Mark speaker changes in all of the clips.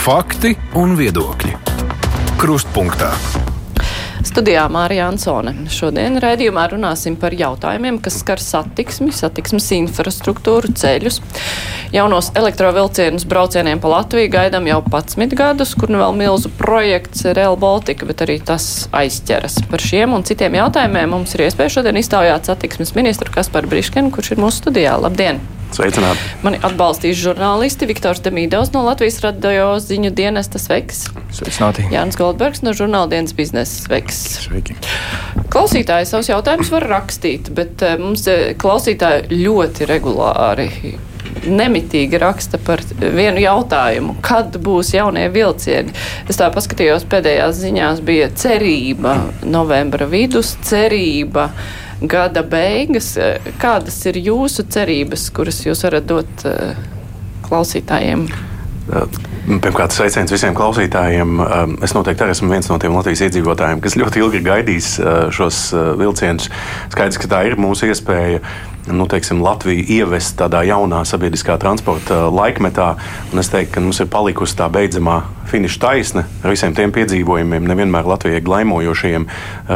Speaker 1: Fakti un viedokļi. Krustpunktā.
Speaker 2: Studijā Mārija Ansone. Šodien raidījumā runāsim par jautājumiem, kas skar satiksmi, satiksmes infrastruktūru, ceļus. Jaunos elektrovilcienus braucieniem pa Latviju gaidām jau 11 gadus, kur nu vēl milzu projekts Real Baltica, bet arī tas aizķeras. Par šiem un citiem jautājumiem mums ir iespēja šodien iztaujāt satiksmes ministru Kasparu Briškenu, kurš ir mūsu studijā. Labdien!
Speaker 3: Sveicināti!
Speaker 2: Mani atbalstīs žurnālisti Viktors Demīdovs no Latvijas radio ziņu dienesta Sveiks!
Speaker 3: Sveicināti!
Speaker 2: Jānis Goldbergs no žurnāla dienas biznesa Sveiks!
Speaker 3: Sveiki!
Speaker 2: Klausītāji savus jautājumus var rakstīt, bet eh, mums eh, klausītāji ļoti regulāri nemitīgi raksta par vienu jautājumu, kad būs jaunie vilcieni. Es tā paskatījos pēdējās ziņās, bija cerība novembra vidus, cerība gada beigas. Kādas ir jūsu cerības, kuras jūs varat dot uh, klausītājiem?
Speaker 3: Pirmkārt, sveiciens visiem klausītājiem. Es noteikti arī esmu viens no tiem Latvijas iedzīvotājiem, kas ļoti ilgi ir gaidījis šos vilcienus. Skaidrs, ka tā ir mūsu iespēja nu, teiksim, Latviju ievest tādā jaunā sabiedriskā transporta laikmetā. Es teiktu, ka mums ir palikusi tā beidzamā finiša taisne ar visiem tiem piedzīvojumiem, nevienmēr Latvijai glaimojošiem,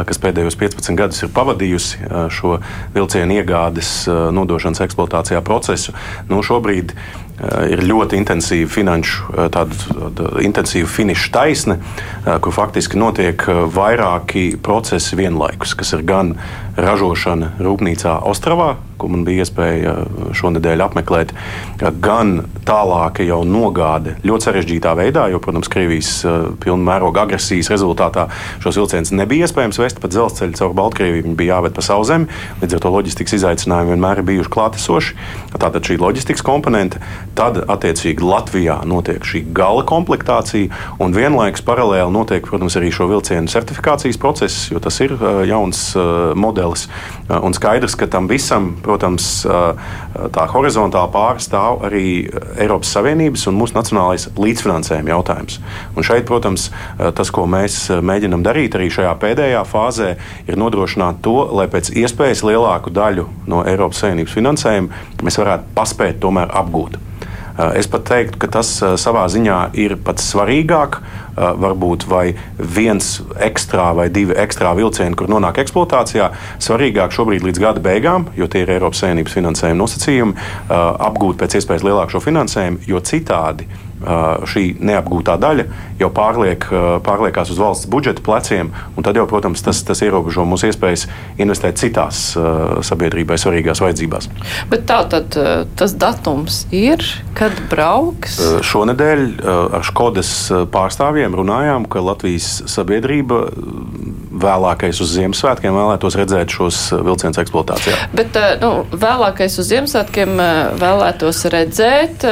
Speaker 3: kas pēdējos 15 gadus ir pavadījusi šo vilcienu iegādes, nodošanas eksploatācijā procesu. Nu, šobrīd ir ļoti intensīva finanšu, tāda, tāda intensīva finiša taisne, kur faktiski notiek vairāki procesi vienlaikus, kas ir gan ražošana rūpnīcā Ostravā, ko man bija iespēja šonadēļ apmeklēt, gan tālāka jau nogāde ļoti sarežģītā veidā, jo, protams, Krievijas pilna mēroga agresijas rezultātā šos vilcienus nebija iespējams vest pa dzelzceļu caur Baltkrieviju. Viņi bija jāved pa sauszemi, līdz ar to loģistikas izaicinājumi vienmēr ir bijuši klātesoši. Tātad šī loģistikas komponente, tad attiecīgi Latvijā notiek šī gala komplektācija, un vienlaikus paralēli notiek, protams, arī šo vilcienu certifikācijas process, jo tas ir jauns modelis. Un skaidrs, ka tam visam protams, tā horizontāli pārstāv arī Eiropas Savienības un mūsu nacionālais līdzfinansējuma jautājums. Un šeit, protams, tas, ko mēs mēģinam darīt arī šajā pēdējā fāzē, ir nodrošināt to, lai pēc iespējas lielāku daļu no Eiropas Savienības finansējuma mēs varētu paspēt tomēr apgūt. Es pat teiktu, ka tas savā ziņā ir pats svarīgāk. Varbūt vai viens ekstra vai divi ekstra vilcieni, kur nonāk eksploatācijā, svarīgāk šobrīd līdz gada beigām, jo tie ir Eiropas Savienības finansējuma nosacījumi, apgūt pēc iespējas lielāku šo finansējumu, jo citādi šī neapgūtā daļa jau pārliek, pārliekās uz valsts budžeta pleciem, un tad jau, protams, tas, tas ierobežo mūsu iespējas investēt citās sabiedrībai svarīgās vajadzībās.
Speaker 2: Bet tā tad tas datums ir, kad brauks?
Speaker 3: Šonedēļ ar Škodas pārstāvjiem runājām, ka Latvijas sabiedrība vēlākais uz Ziemassvētkiem vēlētos redzēt šos vilcienus eksploatācijā.
Speaker 2: Bet nu, vēlākais uz Ziemassvētkiem vēlētos redzēt,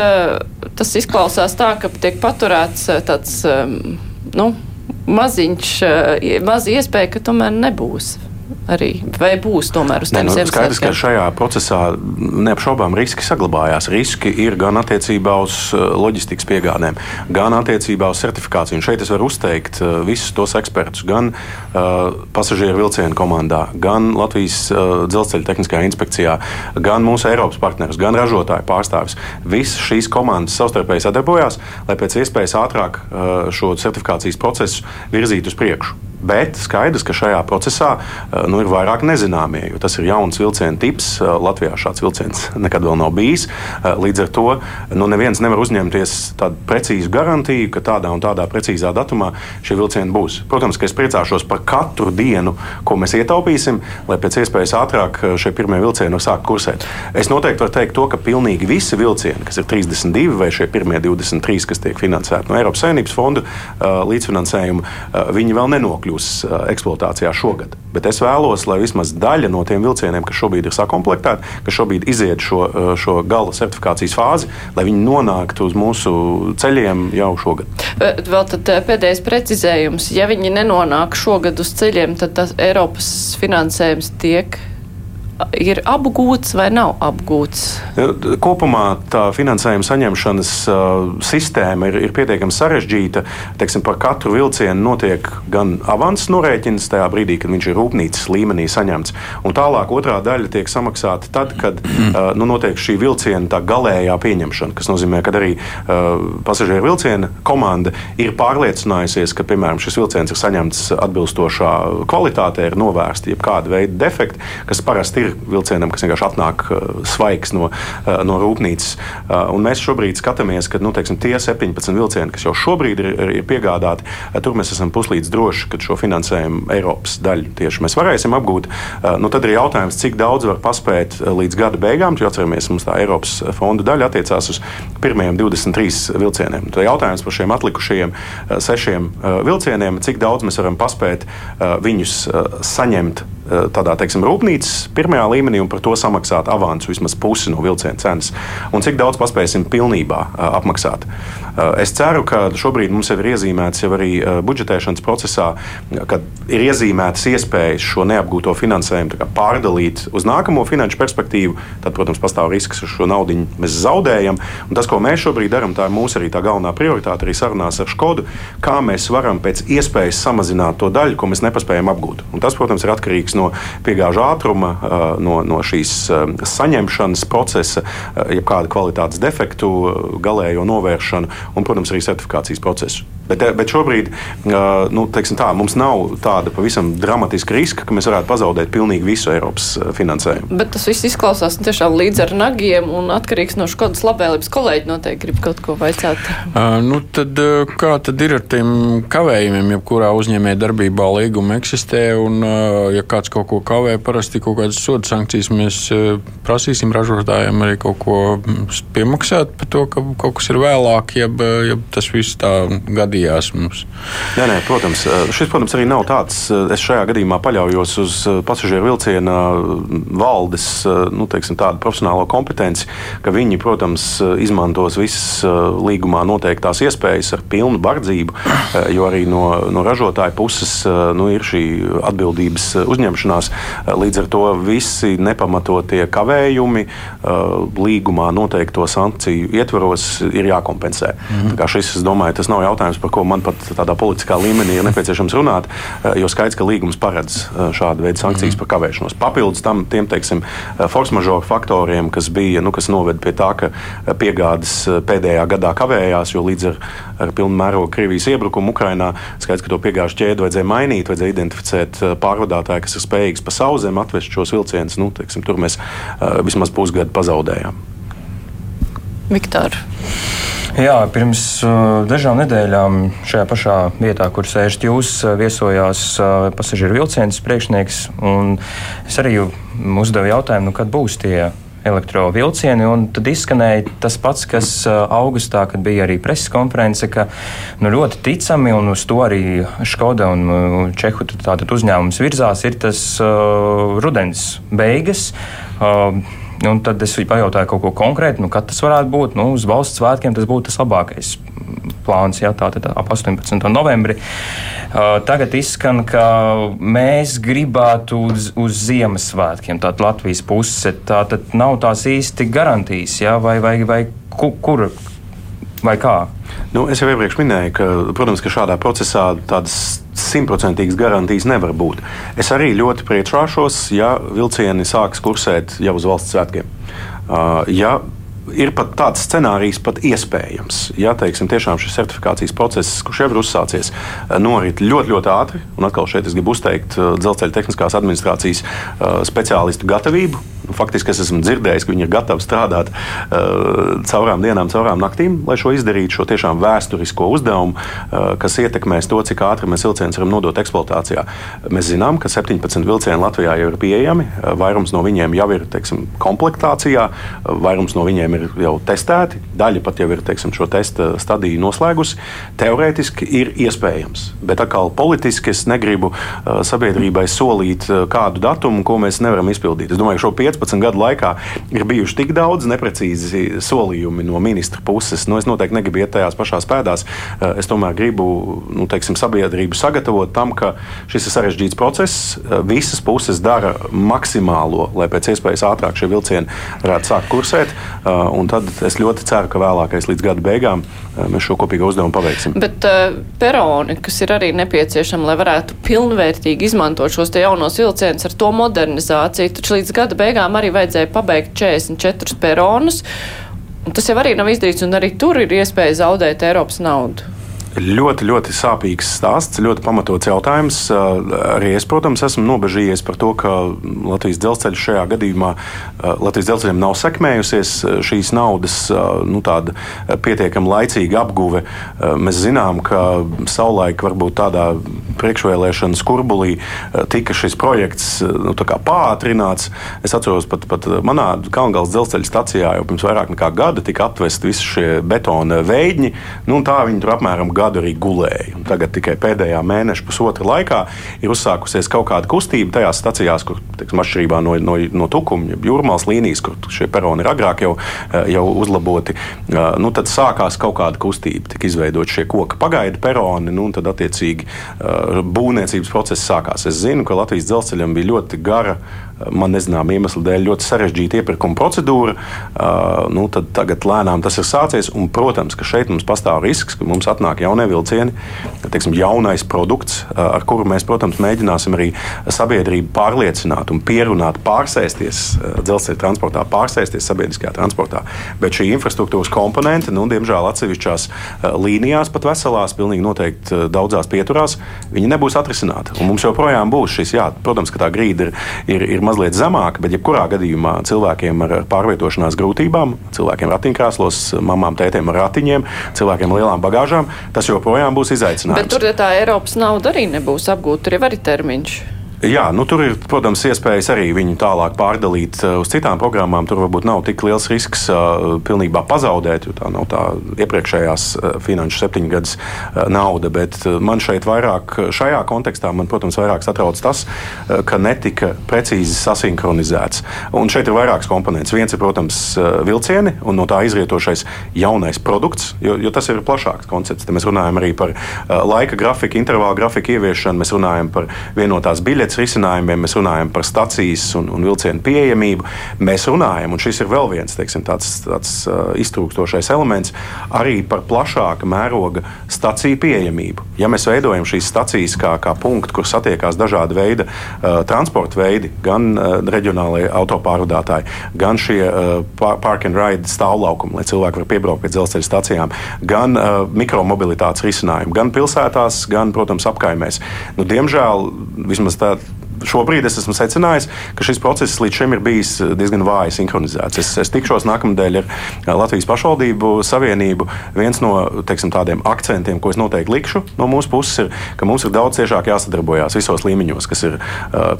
Speaker 2: tas izklausās tā, ka tiek paturēts tāds nu, maziņš, maza iespēja, ka tomēr nebūs arī, vai būs tomēr uz tiem
Speaker 3: nu, skaidrs, ka šajā procesā neapšaubām riski saglabājās. Riski ir gan attiecībā uz loģistikas piegādēm, gan attiecībā uz certifikāciju. Un šeit es varu uzteikt visus tos ekspertus, gan uh, pasažieru vilcienu komandā, gan Latvijas uh, dzelzceļa tehniskajā inspekcijā, gan mūsu Eiropas partnerus, gan ražotāju pārstāvis. Visas šīs komandas savstarpēji sadarbojās, lai pēc iespējas ātrāk uh, šo certifikācijas procesu virzītu uz priekšu. Bet skaidrs, ka šajā procesā nu, ir vairāk nezināmie, jo tas ir jauns vilcienu tips. Latvijā šāds vilciens nekad vēl nav bijis. Līdz ar to nu, neviens nevar uzņemties tādu precīzu garantiju, ka tādā un tādā precīzā datumā šie vilcieni būs. Protams, ka es priecāšos par katru dienu, ko mēs ietaupīsim, lai pēc iespējas ātrāk šie pirmie vilcieni var sākt kursēt. Es noteikti varu teikt to, ka pilnīgi visi vilcieni, kas ir 32 vai šie pirmie 23, kas tiek finansēti no Eiropas Savienības fondu līdzfinansējuma, viņi vēl nenokļūst kļūs eksploatācijā šogad. Bet es vēlos, lai vismaz daļa no tiem vilcieniem, kas šobrīd ir sakomplektēti, kas šobrīd iziet šo, šo gala certifikācijas fāzi, lai viņi nonāktu uz mūsu ceļiem jau šogad.
Speaker 2: Vēl pēdējais precizējums. Ja viņi nenonāk šogad uz ceļiem, tad tas Eiropas finansējums tiek ir apgūts vai nav apgūts?
Speaker 3: Kopumā tā finansējuma saņemšanas uh, sistēma ir, ir pietiekami sarežģīta. Teiksim, par katru vilcienu notiek gan avanses norēķins tajā brīdī, kad viņš ir rūpnīcas līmenī saņemts, un tālāk otrā daļa tiek samaksāta tad, kad uh, nu, notiek šī vilciena galējā pieņemšana, kas nozīmē, ka arī uh, pasažieru vilciena komanda ir pārliecinājusies, ka, piemēram, šis vilciens ir saņemts atbilstošā kvalitātē, ir novērsti jebkāda veida defekti, kas parasti ir vilcienam, kas vienkārši atnāk uh, svaigs no, uh, no rūpnīcas. Uh, un mēs šobrīd skatāmies, ka nu, teiksim, tie 17 vilcieni, kas jau šobrīd ir, ir, piegādāti, tur mēs esam puslīdz droši, ka šo finansējumu Eiropas daļu tieši mēs varēsim apgūt. Nu, tad ir jautājums, cik daudz var paspēt līdz gada beigām. Jo atceramies, mums tā Eiropas fondu daļa attiecās uz pirmajiem 23 vilcieniem. Tad jautājums par šiem atlikušajiem sešiem vilcieniem, cik daudz mēs varam paspēt viņus saņemt tādā teiksim, rūpnīcas pirmajā līmenī un par to samaksāt avansu vismaz pusi no vilciena cenas. Un cik daudz paspēsim pilnībā eh, apmaksāt. Eh, es ceru, ka šobrīd mums jau ir iezīmēts jau arī budžetēšanas procesā, kad ir iezīmētas iespējas šo neapgūto finansējumu pārdalīt uz nākamo finanšu perspektīvu. Tad, protams, pastāv risks, ka šo naudu mēs zaudējam. Un tas, ko mēs šobrīd darām, tā ir mūsu arī tā galvenā prioritāte arī sarunās ar Škodu, kā mēs varam pēc iespējas samazināt to daļu, ko mēs nepaspējam apgūt. Un tas, protams, ir atkarīgs no piegāžu ātruma, no, no šīs saņemšanas procesa, jebkāda kvalitātes defektu, galējo novēršanu un, protams, arī certifikācijas procesu. Bet, bet šobrīd nu, tā, mums nav tāda pavisam dramatiska riska, ka mēs varētu pazaudēt pilnīgi visu Eiropas finansējumu.
Speaker 2: Bet tas viss izklausās tiešām līdz ar nagiem un atkarīgs no škodas labvēlības. Kolēģi noteikti grib kaut ko vaicāt.
Speaker 4: Uh, nu, tad, kā tad ir ar tiem kavējumiem, jebkurā uzņēmē darbībā līguma eksistē? Un, ja kāds kaut ko kavē, parasti kaut kādas soda sankcijas mēs prasīsim ražotājiem arī kaut ko piemaksāt par to, ka kaut kas ir vēlāk, jeb, jeb tas viss tā gada gadījās mums.
Speaker 3: Jā, nē, protams, šis, protams, arī nav tāds. Es šajā gadījumā paļaujos uz pasažieru vilciena valdes nu, teiksim, profesionālo kompetenci, ka viņi, protams, izmantos visas līgumā noteiktās iespējas ar pilnu bardzību, jo arī no, no ražotāja puses nu, ir šī atbildības uzņemšanās. Līdz ar to visi nepamatotie kavējumi līgumā noteikto sankciju ietvaros ir jākompensē. Mm -hmm. Šis, es domāju, tas nav jautājums par ko man pat tādā politiskā līmenī ir nepieciešams runāt, eh, jo skaidrs, ka līgums paredz eh, šādu veidu sankcijas mm par kavēšanos. Papildus tam tiem, teiksim, eh, force majeure faktoriem, kas bija, nu, kas noved pie tā, ka piegādes pēdējā gadā kavējās, jo līdz ar, ar pilnu mērogu Krievijas iebrukumu Ukrainā skaidrs, ka to piegāžu ķēdi vajadzēja mainīt, vajadzēja identificēt pārvadātāju, kas ir spējīgs pa sauzemi atvest šos vilcienus. Nu, teiksim, tur mēs vismaz pusgadu pazaudējām.
Speaker 2: Viktor.
Speaker 5: Jā, pirms uh, dažām nedēļām šajā pašā vietā, kur sēžat jūs, uh, viesojās uh, pasažieru vilciens priekšnieks. Es arī uzdevu jautājumu, nu, kad būs tie elektrovielcieni. Tad izskanēja tas pats, kas augustā, kad bija arī preses konference, ka nu, ļoti ticami, un uz to arī Škoda un Čehu uzņēmums virzās, ir tas uh, rudens beigas. Uh, Un tad es pajautāju kaut ko konkrētu, nu, kad tas varētu būt. Nu, uz valsts svētkiem tas būtu tas labākais plāns, ja tā tad ap 18. novembri. Uh, tagad izskan, ka mēs gribētu uz, uz Ziemassvētkiem, tātad Latvijas puse. Tā tad nav tās īsti garantijas, ja, vai, vai, vai kur vai kā?
Speaker 3: Nu, es jau iepriekš minēju, ka, protams, ka šādā procesā tādas simtprocentīgas garantijas nevar būt. Es arī ļoti priecāšos, ja vilcieni sāks kursēt jau uz valsts svētkiem. Uh, ja ir pat tāds scenārijs, pat iespējams. Ja teiksim, tiešām šis certifikācijas process, kurš jau ir uzsācies, norit ļoti, ļoti ātri, un atkal šeit es gribu uzteikt dzelzceļa tehniskās administrācijas speciālistu gatavību Faktiski es esmu dzirdējis, ka viņi ir gatavi strādāt uh, caurām dienām, caurām naktīm, lai šo izdarītu, šo tiešām vēsturisko uzdevumu, uh, kas ietekmēs to, cik ātri mēs vilcienus varam nodot eksploatācijā. Mēs zinām, ka 17 vilcieni Latvijā jau ir pieejami. Uh, vairums no viņiem jau ir teiksim, komplektācijā, uh, vairums no viņiem ir jau testēti, daļa pat jau ir teiksim, šo testa stadiju noslēgusi. Teorētiski ir iespējams, bet atkal politiski es negribu uh, sabiedrībai solīt uh, kādu datumu, ko mēs nevaram izpildīt. Es domāju, ka šo 15 15 gadu laikā ir bijuši tik daudz neprecīzi solījumi no ministra puses. Nu, es noteikti negribu iet tajās pašās pēdās. Uh, es tomēr gribu nu, teiksim, sabiedrību sagatavot tam, ka šis ir sarežģīts process. Uh, visas puses dara maksimālo, lai pēc iespējas ātrāk šie vilcieni varētu sākt kursēt. Tad es ļoti ceru, ka vēlākais līdz gada beigām mēs šo kopīgo uzdevumu paveiksim.
Speaker 2: Bet uh, peroni, kas ir arī nepieciešami, lai varētu pilnvērtīgi izmantot šos jaunos vilcienus ar to modernizāciju, taču līdz gada beigām arī vajadzēja pabeigt 44 peronus. Tas jau arī nav izdarīts, un arī tur ir iespēja zaudēt Eiropas naudu.
Speaker 3: Ļoti, ļoti sāpīgs stāsts, ļoti pamatots jautājums. Arī es, protams, esmu nobežījies par to, ka Latvijas dzelzceļš šajā gadījumā Latvijas dzelzceļam nav sekmējusies šīs naudas nu, pietiekami laicīga apguve. Mēs zinām, ka savulaik varbūt tādā priekšvēlēšana skurbulī tika šis projekts nu, pātrināts. Es atceros, pat, pat manā Kalngāles dzelzceļa stacijā jau pirms vairāk nekā gada tika aptvesti visi šie betona veidņi. Nu, tā viņi tur apmēram gadu gadu arī gulēja. Un tagad tikai pēdējā mēneša, pusotra laikā ir uzsākusies kaut kāda kustība tajās stacijās, kur, teiksim, atšķirībā no, no, no tukuma, jūrmālas līnijas, kur šie peroni ir agrāk jau, eh, jau uzlaboti, eh, nu, tad sākās kaut kāda kustība. Tika izveidot šie koka pagaidu peroni, nu, un tad attiecīgi eh, būvniecības process sākās. Es zinu, ka Latvijas dzelzceļam bija ļoti gara man nezināma iemesla dēļ ļoti sarežģīta iepirkuma procedūra. Nu, tagad lēnām tas ir sācies. Un, protams, ka šeit mums pastāv risks, ka mums atnāk jaunie vilcieni, teiksim, jaunais produkts, ar kuru mēs, protams, mēģināsim arī sabiedrību pārliecināt un pierunāt, pārsēsties dzelzceļa transportā, pārsēsties sabiedriskajā transportā. Bet šī infrastruktūras komponente, nu, diemžēl atsevišķās līnijās, pat veselās, pilnīgi noteikti daudzās pieturās, viņi nebūs atrisināti. Un mums joprojām būs šis, jā, protams, ka tā grīda ir, ir, ir mazliet zemāka, bet jebkurā gadījumā cilvēkiem ar pārvietošanās grūtībām, cilvēkiem ratiņkrēslos, mamām, tētiem ar ratiņiem, cilvēkiem ar lielām bagāžām, tas joprojām būs izaicinājums.
Speaker 2: Bet tur tā Eiropas nauda arī nebūs apgūta, tur jau arī termiņš.
Speaker 3: Jā, nu, tur ir, protams, iespējas arī viņu tālāk pārdalīt uh, uz citām programmām. Tur varbūt nav tik liels risks uh, pilnībā pazaudēt, jo tā nav tā iepriekšējās uh, finanšu septiņgadus nauda. Bet man šeit vairāk, šajā kontekstā, man, protams, vairāk satrauc tas, ka netika precīzi sasinhronizēts. Un šeit ir vairākas komponentes. Viens ir, protams, vilcieni un no tā izrietošais jaunais produkts, jo, jo tas ir plašāks koncepts. Te mēs runājam arī par laika grafiku, intervālu grafiku ieviešanu, mēs runājam par vienotās biļetes vides risinājumiem, mēs runājam par stacijas un, un vilcienu pieejamību. Mēs runājam, un šis ir vēl viens teiksim, tāds, tāds uh, iztrūkstošais elements, arī par plašāka mēroga staciju pieejamību. Ja mēs veidojam šīs stacijas kā, kā punktu, kur satiekās dažādi veidi uh, transporta veidi, gan uh, reģionālajie autopārvadātāji, gan šie uh, park and ride stāvlaukumi, lai cilvēki var piebraukt pie dzelzceļa stacijām, gan uh, mikromobilitātes risinājumi, gan pilsētās, gan, protams, apkaimēs. Nu, diemžēl vismaz tā šobrīd es esmu secinājis, ka šis process līdz šim ir bijis diezgan vāji sinhronizēts. Es, es tikšos nākamnedēļ ar Latvijas pašvaldību savienību. Viens no teiksim, tādiem akcentiem, ko es noteikti likšu no mūsu puses, ir, ka mums ir daudz ciešāk jāsadarbojas visos līmeņos, kas ir,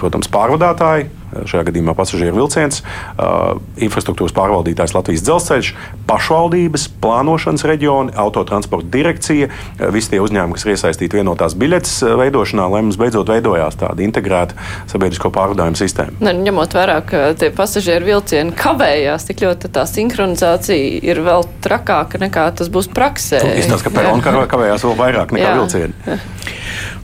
Speaker 3: protams, pārvadātāji, šajā gadījumā pasažieru vilciens, infrastruktūras pārvaldītājs Latvijas dzelzceļš, pašvaldības, plānošanas reģioni, autotransporta direkcija, visi tie uzņēmumi, kas ir iesaistīti vienotās biļetes veidošanā, lai mums beidzot veidojās tāda integrēta sabiedrisko pārvadājumu sistēma.
Speaker 2: Ne, nu, ņemot vērā, ka tie pasažieru vilcieni kavējās, tik ļoti tā sinhronizācija ir vēl trakāka nekā tas būs praksē.
Speaker 3: Izstāsta, ka peronu kavējās vēl vairāk nekā Jā. vilcieni.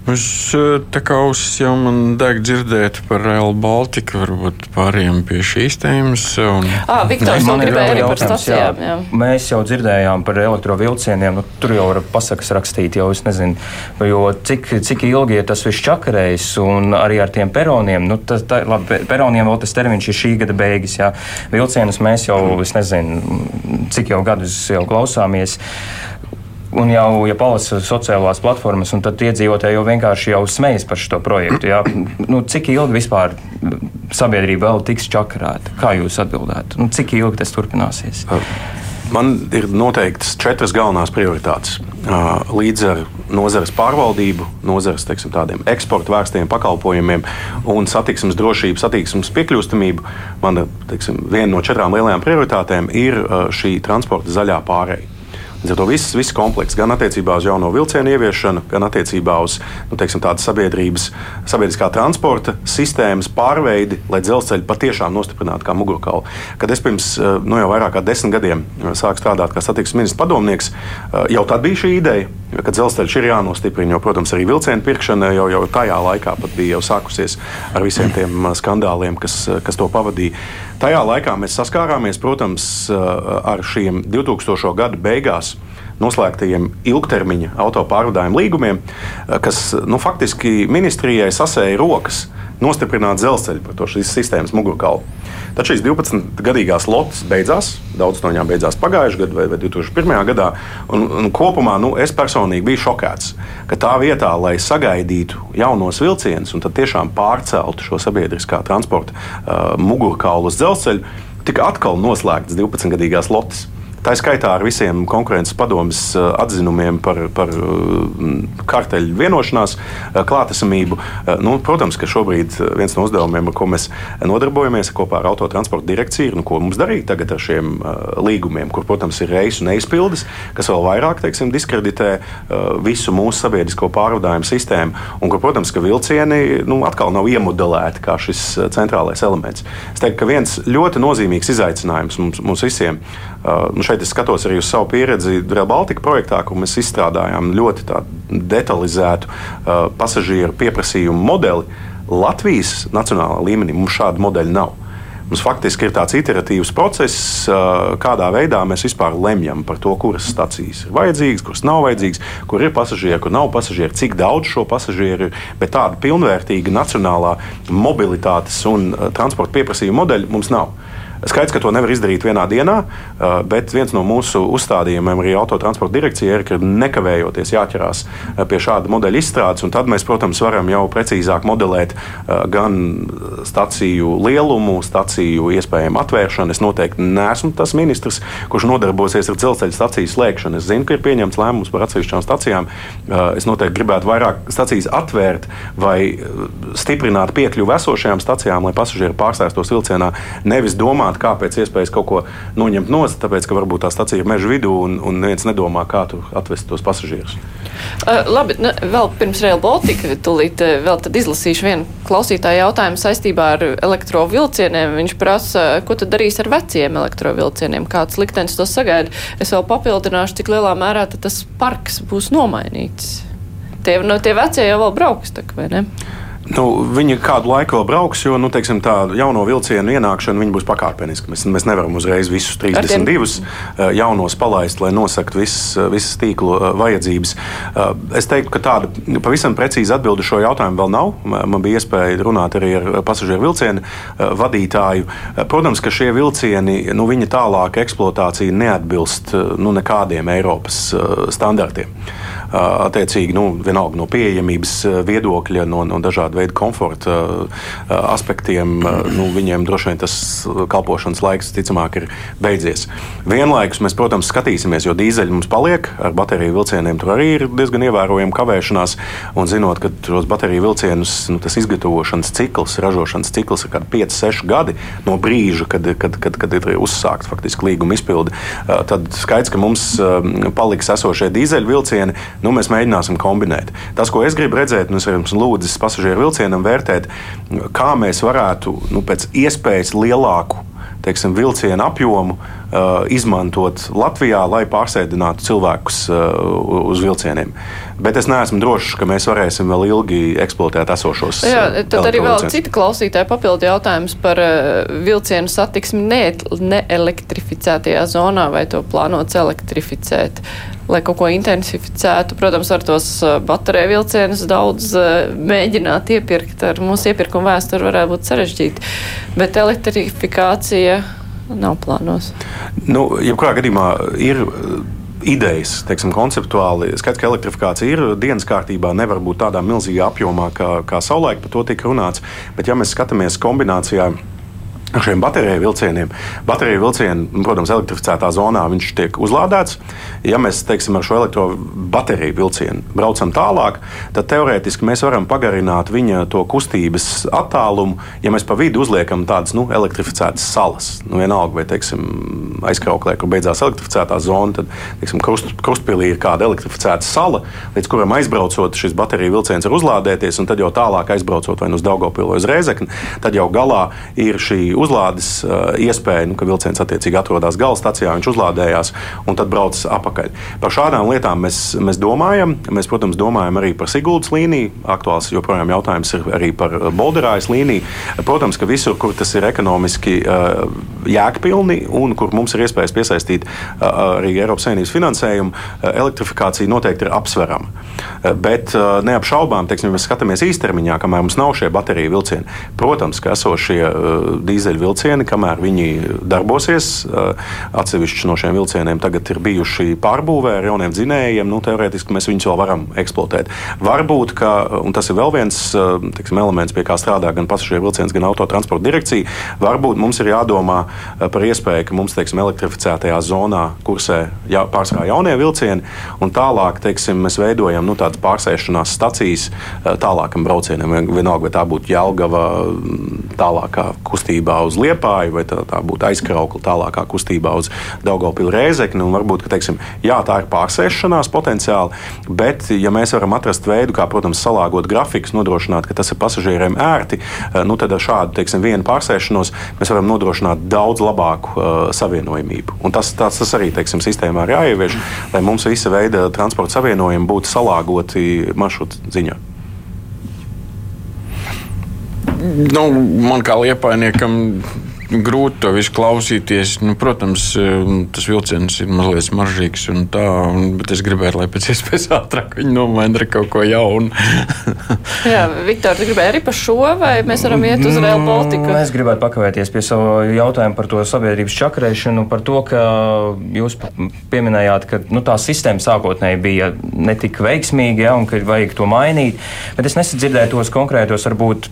Speaker 4: Es eh, tā kā ausis jau man deg dzirdēt par Real Baltica, varbūt pāriem pie šīs tēmas. Un...
Speaker 2: À, Viktors, man ir vēl par stacijām. Jā.
Speaker 5: Jā. Mēs jau dzirdējām par elektrovilcieniem, nu, tur jau var pasakas rakstīt, jau es nezinu, jo cik, cik ilgi ir tas viss čakarējis, un arī ar tiem peroniem, nu, tas, tā, labi, peroniem vēl tas termiņš ir šī gada beigas, jā. Vilcienus mēs jau, es nezinu, cik jau gadus jau klausāmies. Un jau, ja palasa sociālās platformas, tad iedzīvotāji jau vienkārši jau smejas par šo projektu. Jā. Nu, cik ilgi vispār sabiedrība vēl tiks čakarēta? Kā jūs atbildētu? Nu, cik ilgi tas turpināsies?
Speaker 3: Man ir noteikts četras galvenās prioritātes. Līdz ar nozares pārvaldību, nozares teiksim, eksporta vērstiem pakalpojumiem un satiksmes drošību, satiksmes piekļūstamību, mana teiksim, viena no četrām lielajām prioritātēm ir šī transporta zaļā pārējai. Līdz ar to viss, viss komplekss gan attiecībā uz jauno vilcienu ieviešanu, gan attiecībā uz nu, teiksim, sabiedrības, sabiedriskā transporta sistēmas pārveidi, lai dzelzceļu patiešām nostiprinātu kā mugurkaulu. Kad es pirms nu, jau vairāk kā desmit gadiem sāku strādāt kā satiksmes ministrs padomnieks, jau tad bija šī ideja, ka dzelzceļš ir jānostiprina. Jo, protams, arī vilcienu pirkšana jau, jau tajā laikā bija jau sākusies ar visiem tiem skandāliem, kas, kas to pavadīja. Tajā laikā mēs saskārāmies, protams, ar šiem 2000. gadu beigās noslēgtajiem ilgtermiņa autopārvadājumu līgumiem, kas nu, faktiski ministrijai sasēja rokas nostiprināt dzelzceļu par to šīs sistēmas mugurkaulu. Tad šīs 12-gadīgās lotes beidzās, daudz no viņām beidzās pagājušajā gadā vai, vai 2001. gadā. Un, un kopumā nu, es personīgi biju šokēts, ka tā vietā, lai sagaidītu jaunos vilcienus un tiešām pārceltu šo sabiedriskā transporta uh, mugurkaulu uz dzelzceļu, tika atkal noslēgtas 12-gadīgās lotes. Tā skaitā ar visiem konkurences padomus eh, atzinumiem par, par eh, karteļu vienošanās eh, klātesamību. Nu, protams, ka šobrīd viens no uzdevumiem, ar ko mēs nodarbojamies kopā ar autotransporta direkciju, ir, nu, ko mums darīt tagad ar šiem līgumiem, kur, protams, ir reisu neizpildes, kas vēl vairāk teiksim, diskreditē visu mūsu sabiedrisko pārvadājumu sistēmu, un kur, protams, ka vilcieni nu, atkal nav iemodelēti kā šis centrālais elements. Es teiktu, ka viens ļoti nozīmīgs izaicinājums mums, mums visiem nu, šeit es skatos arī uz savu pieredzi Rail Baltica projektā, kur mēs izstrādājām ļoti detalizētu uh, pasažieru pieprasījumu modeli. Latvijas nacionālā līmenī mums šāda modeļa nav. Mums faktiski ir tāds iteratīvs process, kādā veidā mēs vispār lemjam par to, kuras stacijas ir vajadzīgas, kuras nav vajadzīgas, kur ir pasažieri, kur nav pasažieri, cik daudz šo pasažieru ir. Bet tāda pilnvērtīga nacionālā mobilitātes un transporta pieprasījuma modeļa mums nav. Skaidrs, ka to nevar izdarīt vienā dienā, uh, bet viens no mūsu uzstādījumiem arī autotransporta direkcijai ir, ka nekavējoties jāķerās uh, pie šāda modeļa izstrādes. Tad mēs, protams, varam jau precīzāk modelēt uh, gan staciju lielumu, staciju iespējamu atvēršanu. Es noteikti neesmu tas ministrs, kurš nodarbosies ar dzelzceļa staciju slēgšanu. Es zinu, ka ir pieņemts lēmums par atsevišķām stacijām. Es noteikti gribētu vairāk stacijas atvērt vai stiprināt piekļuvi esošajām stacijām, lai pasažieri pārsēstos vilcienā, nevis domāt, domāt, kā pēc iespējas kaut ko noņemt no zemes, tāpēc ka varbūt tā stacija ir meža vidū un, un neviens nedomā, kā tur atvest tos pasažierus.
Speaker 2: Uh, labi, nu, vēl pirms Rail Baltica tūlīt vēl izlasīšu vienu klausītāju jautājumu saistībā ar elektrovilcieniem. Viņš prasa, ko tad darīs ar veciem elektrovilcieniem, kāds liktenis to sagaida. Es vēl papildināšu, cik lielā mērā tas parks būs nomainīts. Tie, no, tie vecie jau vēl brauks, tak, vai ne?
Speaker 3: Nu, viņi kādu laiku vēl brauks, jo nu, teiksim, tā jauno vilcienu ienākšana būs pakāpeniska. Mēs, mēs nevaram uzreiz visus 32 eh, jaunos palaist, lai nosaktu visas, eh, visas tīklu eh, vajadzības. Es teiktu, ka tāda pavisam precīza atbilde šo jautājumu vēl nav. Man bija iespēja runāt arī ar pasažieru vilcienu vadītāju. Protams, ka šie vilcieni, nu, viņa tālāka eksploatācija neatbilst nu, nekādiem Eiropas standartiem attiecīgi nu, vienalga no pieejamības viedokļa, no, no dažādu veidu komforta aspektiem. Nu, viņiem droši vien tas kalpošanas laiks, ticamāk, ir beidzies. Vienlaikus mēs, protams, skatīsimies, jo dīzeļi mums paliek, ar bateriju vilcieniem tur arī ir diezgan ievērojama kavēšanās. Un zinot, ka tos bateriju vilcienus nu, tas izgatavošanas cikls, ražošanas cikls ir 5-6 gadi no brīža, kad, kad, kad, kad ir uzsākts faktiski līguma izpilde, tad skaidrs, ka mums paliks esošie dīzeļu vilcieni nu, mēs mēģināsim kombinēt. Tas, ko es gribu redzēt, es esmu lūdzis pasažieru vilcienam vērtēt, kā mēs varētu nu, pēc iespējas lielāku teiksim, vilcienu apjomu uh, izmantot Latvijā, lai pārsēdinātu cilvēkus uh, uz vilcieniem. Bet es neesmu drošs, ka mēs varēsim vēl ilgi eksploatēt esošos.
Speaker 2: Jā, tad arī vēl cita klausītāja papildu jautājums par uh, vilcienu satiksmi neelektrificētajā ne zonā, vai to plānots elektrificēt, lai kaut ko intensificētu. Protams, ar tos uh, bateriju vilcienus daudz uh, mēģināt iepirkt ar mūsu iepirkuma vēsturi varētu būt sarežģīti, bet elektrifikācija nav plānos.
Speaker 3: Nu, jebkurā gadījumā ir idejas, teiksim, konceptuāli. Skaidrs, ka elektrifikācija ir dienas kārtībā, nevar būt tādā milzīgā apjomā, kā, kā savulaik par to tika runāts. Bet, ja mēs skatāmies kombinācijā ar šiem bateriju vilcieniem. Bateriju vilcieni, nu, protams, elektrificētā zonā viņš tiek uzlādēts. Ja mēs teiksim, ar šo elektrobateriju vilcienu braucam tālāk, tad teorētiski mēs varam pagarināt viņa to kustības attālumu, ja mēs pa vidu uzliekam tādas nu, elektrificētas salas. Nu, vienalga, vai teiksim, aizkrauklē, kur beidzās elektrificētā zona, tad teiksim, krust, krustpilī ir kāda elektrificēta sala, līdz kuram aizbraucot, šis bateriju vilciens var uzlādēties, un tad jau tālāk aizbraucot vai nu uz Daugopilu vai uz Rēzekni, tad jau galā ir šī uzlādes uh, iespēja, nu, ka vilciens attiecīgi atrodas gala stācijā, viņš uzlādējās un tad brauc atpakaļ. Par šādām lietām mēs, mēs domājam. Mēs, protams, domājam arī par Siguldas līniju. Aktuāls joprojām jautājums ir arī par Bolderājas līniju. Protams, ka visur, kur tas ir ekonomiski uh, jēgpilni un kur mums ir iespējas piesaistīt arī Eiropas Savienības finansējumu, elektrifikācija noteikti ir apsverama. Bet neapšaubām, teiksim, mēs skatāmies īstermiņā, kamēr mums nav šie bateriju vilcieni, protams, ka esošie uh, dīzeļu dīzeļu vilcieni, kamēr viņi darbosies. Atsevišķi no šiem vilcieniem tagad ir bijuši pārbūvē ar jauniem dzinējiem. Nu, teorētiski mēs viņus vēl varam eksploatēt. Varbūt, ka, tas ir vēl viens tiksim, elements, pie kā strādā gan pasažieru vilciens, gan autotransporta direkcija, varbūt mums ir jādomā par iespēju, ka mums teiksim, elektrificētajā zonā kursē jā, pārsvarā jaunie vilcieni, un tālāk teiksim, mēs veidojam nu, tādas pārsēšanās stacijas tālākam braucienam. Vienalga, vai tā būtu Jelgava tālākā kustībā uz Liepāju, vai tā, tā būtu aizkraukla tālākā kustībā uz Daugopilu Rēzekni. Varbūt, ka, teiksim, jā, tā ir pārsēšanās potenciāli, bet, ja mēs varam atrast veidu, kā, protams, salāgot grafikus, nodrošināt, ka tas ir pasažieriem ērti, eh, nu, tad ar šādu, teiksim, vienu pārsēšanos mēs varam nodrošināt daudz labāku uh, savienojamību. Un tas, tas, tas arī, teiksim, sistēmā ir jāievieš, lai mums visa veida transporta savienojumi būtu salāgoti maršrutu ziņā
Speaker 4: nu, man kā liepainiekam grūti to visu klausīties. Nu, protams, tas vilciens ir mazliet smaržīgs, un tā, un, bet es gribētu, lai pēc iespējas ātrāk viņi nomaina kaut ko jaunu.
Speaker 2: Jā, Viktor, tu gribēji arī par šo, vai mēs varam iet uz Real Baltica?
Speaker 5: Es gribētu pakavēties pie savu jautājumu par to sabiedrības čakarēšanu, par to, ka jūs pieminējāt, ka nu, tā sistēma sākotnēji bija netik veiksmīga, ja, un ka vajag to mainīt, bet es nesadzirdēju tos konkrētos varbūt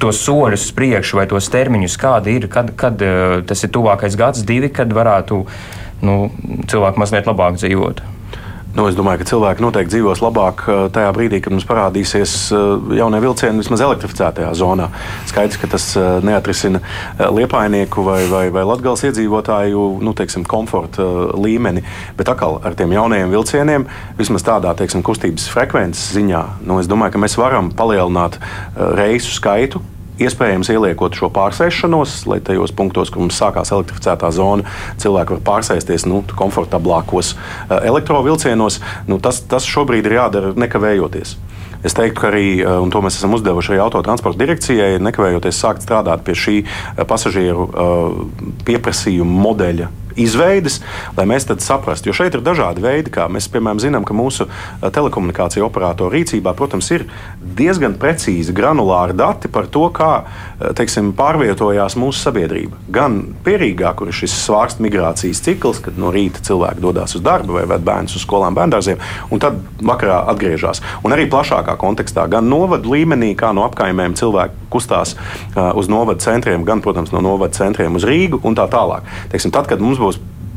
Speaker 5: tos soļus uz priekšu vai tos termiņus, kādi ir, kad, kad eh, tas ir tuvākais gads, divi, kad varētu nu, cilvēki mazliet labāk dzīvot.
Speaker 3: Nu, es domāju, ka cilvēki noteikti dzīvos labāk eh, tajā brīdī, kad mums parādīsies eh, jaunie vilcieni vismaz elektrificētajā zonā. Skaidrs, ka tas neatrisina liepainieku vai, vai, vai latgales iedzīvotāju nu, teiksim, komforta līmeni, bet atkal ar tiem jaunajiem vilcieniem, vismaz tādā teiksim, kustības frekvences ziņā, nu, es domāju, ka mēs varam palielināt reisu skaitu Iespējams, ieliekot šo pārsēšanos, lai tajos punktos, kur mums sākās elektrificētā zona, cilvēki var pārsēsties nu, komfortablākos eh, elektrovilcienos. Nu, tas, tas šobrīd ir jādara nekavējoties. Es teiktu, ka arī, eh, un to mēs esam uzdevuši arī autotransporta direkcijai, nekavējoties sākt strādāt pie šī eh, pasažieru pieprasījuma modeļa izveides, lai mēs saprastu. Jo šeit ir dažādi veidi, kā mēs, piemēram, zinām, ka mūsu telekomunikāciju operatoru rīcībā, protams, ir diezgan precīzi granulāri dati par to, kā teiksim, pārvietojās mūsu sabiedrība. Gan pierīgā, kur ir šis svārstu migrācijas cikls, kad no rīta cilvēki dodas uz darbu vai ved bērnus uz skolām, bērngārziem, un tad vakarā atgriežas. Un arī plašākā kontekstā, gan novadu līmenī, kā no apkaimēm cilvēki kustās uh, uz novadu centriem, gan, protams, no novadu centriem uz Rīgu un tā tālāk. Teiksim, tad, kad mums būs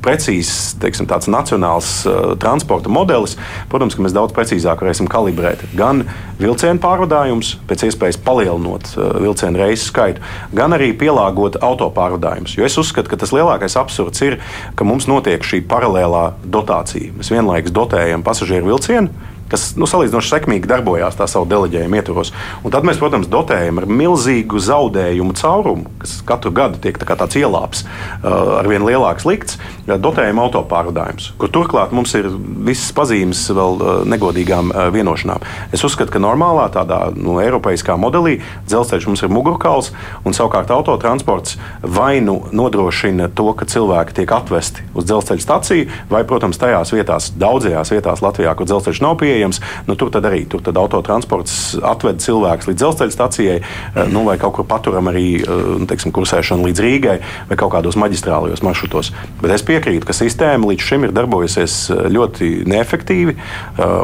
Speaker 3: precīzs, teiksim, nacionāls uh, transporta modelis, protams, mēs daudz precīzāk varēsim kalibrēt gan vilcienu pārvadājumus, pēc iespējas palielinot uh, vilcienu reisu skaitu, gan arī pielāgot autopārvadājumus. Jo es uzskatu, ka tas lielākais absurds ir, ka mums notiek šī paralēlā dotācija. Mēs vienlaikus dotējam pasažieru vilcienu kas nu, salīdzinoši sekmīgi darbojās tā savu deleģējumu ietvaros. Un tad mēs, protams, dotējam ar milzīgu zaudējumu caurumu, kas katru gadu tiek tā tāds ielāps uh, ar vien lielāks likts, dotējam autopārvadājumus, kur turklāt mums ir visas pazīmes vēl uh, negodīgām uh, vienošanām. Es uzskatu, ka normālā tādā nu, eiropeiskā modelī dzelzceļš mums ir mugurkauls, un savukārt autotransports vai nu nodrošina to, ka cilvēki tiek atvesti uz dzelzceļa staciju, vai, protams, tajās vietās, daudzajās vietās Latvijā, kur dzelzceļš nav pieejams, pieejams, nu, tur arī tur autotransports atved cilvēkus līdz dzelzceļa stacijai, nu, vai kaut kur paturam arī nu, teiksim, kursēšanu līdz Rīgai vai kaut kādos maģistrālajos maršrutos. Bet es piekrītu, ka sistēma līdz šim ir darbojusies ļoti neefektīvi,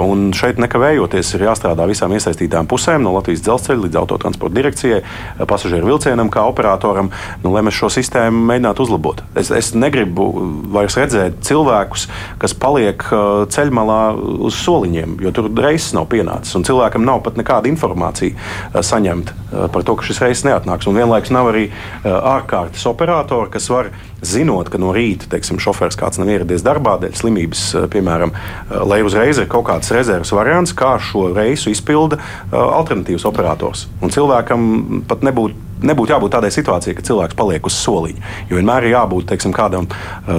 Speaker 3: un šeit nekavējoties ir jāstrādā visām iesaistītām pusēm, no Latvijas dzelzceļa līdz autotransporta direkcijai, pasažieru vilcienam, kā operatoram, nu, lai mēs šo sistēmu mēģinātu uzlabot. Es, es negribu vairs redzēt cilvēkus, kas paliek ceļmalā uz soliņiem, jo tur reizes nav pienācis, cilvēkam nav pat nekāda informācija saņemta par to, ka šis reizes neatnāks. Un vienlaikus nav arī ārkārtas operatori, kas var zinot, ka no rīta teiksim, šofērs kāds nav ieradies darbā dēļ slimības, piemēram, lai uzreiz ir kaut kāds rezerves variants, kā šo reisu izpilda alternatīvs operators. Un cilvēkam pat nebūtu nebūtu jābūt tādai situācijai, ka cilvēks paliek uz soliņa. Jo vienmēr ir jābūt teiksim, kādam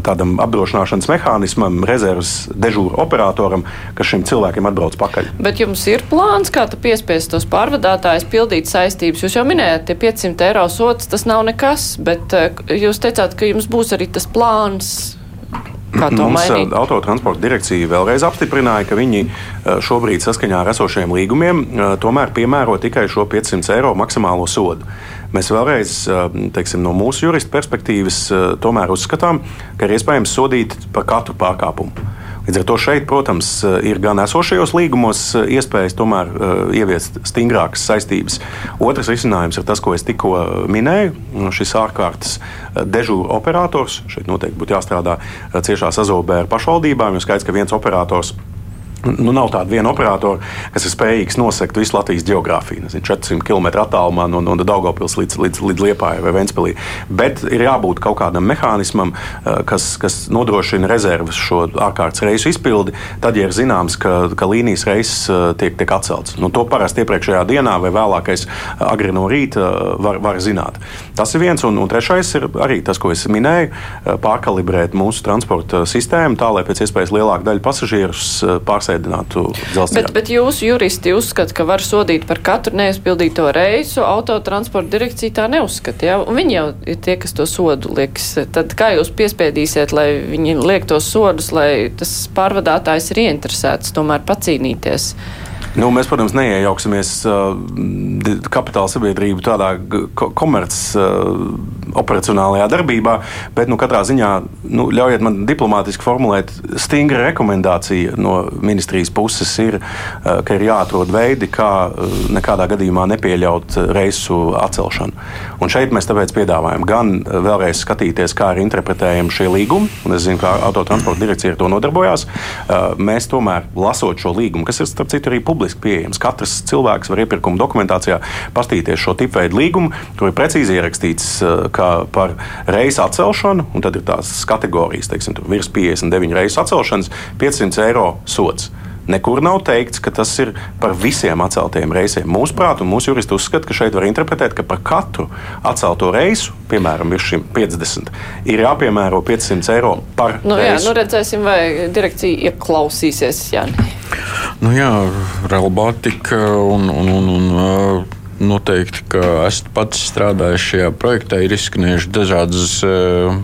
Speaker 3: tādam apdrošināšanas mehānismam, rezerves dežūra operatoram, kas šim cilvēkam atbrauc pakaļ.
Speaker 2: Bet jums ir plāns, kā piespiest tos pārvadātājus pildīt saistības? Jūs jau minējāt, tie 500 eiro sots tas nav nekas, bet jūs teicāt, ka jums būs arī tas plāns
Speaker 3: Mums autotransporta direkcija vēlreiz apstiprināja, ka viņi šobrīd saskaņā ar esošiem līgumiem tomēr piemēro tikai šo 500 eiro maksimālo sodu. Mēs vēlreiz, teiksim, no mūsu jurista perspektīvas, tomēr uzskatām, ka ir iespējams sodīt par katru pārkāpumu. Līdz ar to šeit, protams, ir gan esošajos līgumos iespējas tomēr ieviest stingrākas saistības. Otrs risinājums ir tas, ko es tikko minēju. Šis ārkārtas dežūra operators šeit noteikti būtu jāstrādā ciešā sazobē ar pašvaldībām, jo skaidrs, ka viens operators Nu, nav tāda viena operatora, kas ir spējīgs nosegt visu Latvijas geogrāfiju. Nezinu, 400 km attālumā no, no Daugopils līdz, līdz, līdz Liepājai vai Ventspilī. Bet ir jābūt kaut kādam mehānismam, eh, kas, kas nodrošina rezerves šo ārkārtas reisu izpildi. Tad, ja ir zināms, ka, ka līnijas reises eh, tiek, tiek atceltas, nu, to parasti iepriekšējā dienā vai vēlākais eh, agri no rīta var, var zināt. Tas ir viens, un, un trešais ir arī tas, ko es minēju, pārkalibrēt mūsu transporta sistēmu tā, lai pēc iespējas lielāka daļa pasažierus pārsēž apsēdinātu dzelzceļā.
Speaker 2: Bet, bet jūsu juristi uzskata, ka var sodīt par katru neizpildīto reisu, autotransporta direkcija tā neuzskata. Ja? Un viņi jau ir tie, kas to sodu liks. Tad kā jūs piespiedīsiet, lai viņi liek tos sodus, lai tas pārvadātājs ir ieinteresēts tomēr pacīnīties?
Speaker 3: Nu, mēs, protams, neiejauksimies uh, kapitāla sabiedrību tādā komerces uh, darbībā, bet nu, katrā ziņā nu, ļaujiet man diplomātiski formulēt, stingra rekomendācija no ministrijas puses ir, uh, ka ir jāatrod veidi, kā uh, nekādā gadījumā nepieļaut reisu atcelšanu. Un šeit mēs tāpēc piedāvājam gan uh, vēlreiz skatīties, kā ir interpretējami šie līgumi, un es zinu, ka autotransporta direkcija ar to nodarbojās. Uh, mēs tomēr lasot šo līgumu, kas ir starp citu arī publiski publiski pieejams. Katrs cilvēks var iepirkuma dokumentācijā pastīties šo tipveidu līgumu, kur ir precīzi ierakstīts, eh, par reisu atcelšanu, un tad ir tās kategorijas, teiksim, virs 59 reisu atcelšanas, 500 eiro sots. Nekur nav teikts, ka tas ir par visiem atceltajiem reisiem. Mūsuprāt, un mūsu juristi uzskata, ka šeit var interpretēt, ka par katru atcelto reisu, piemēram, virs šim 50, ir jāpiemēro 500 eiro par
Speaker 2: nu,
Speaker 3: reisu.
Speaker 2: Jā, nu redzēsim, vai direkcija ieklausīsies. Jā.
Speaker 4: Nu jā, Real Baltica un, un, un, un Noteikti, ka esmu pats strādājis šajā projektā, ir izskanējušas dažādas uh,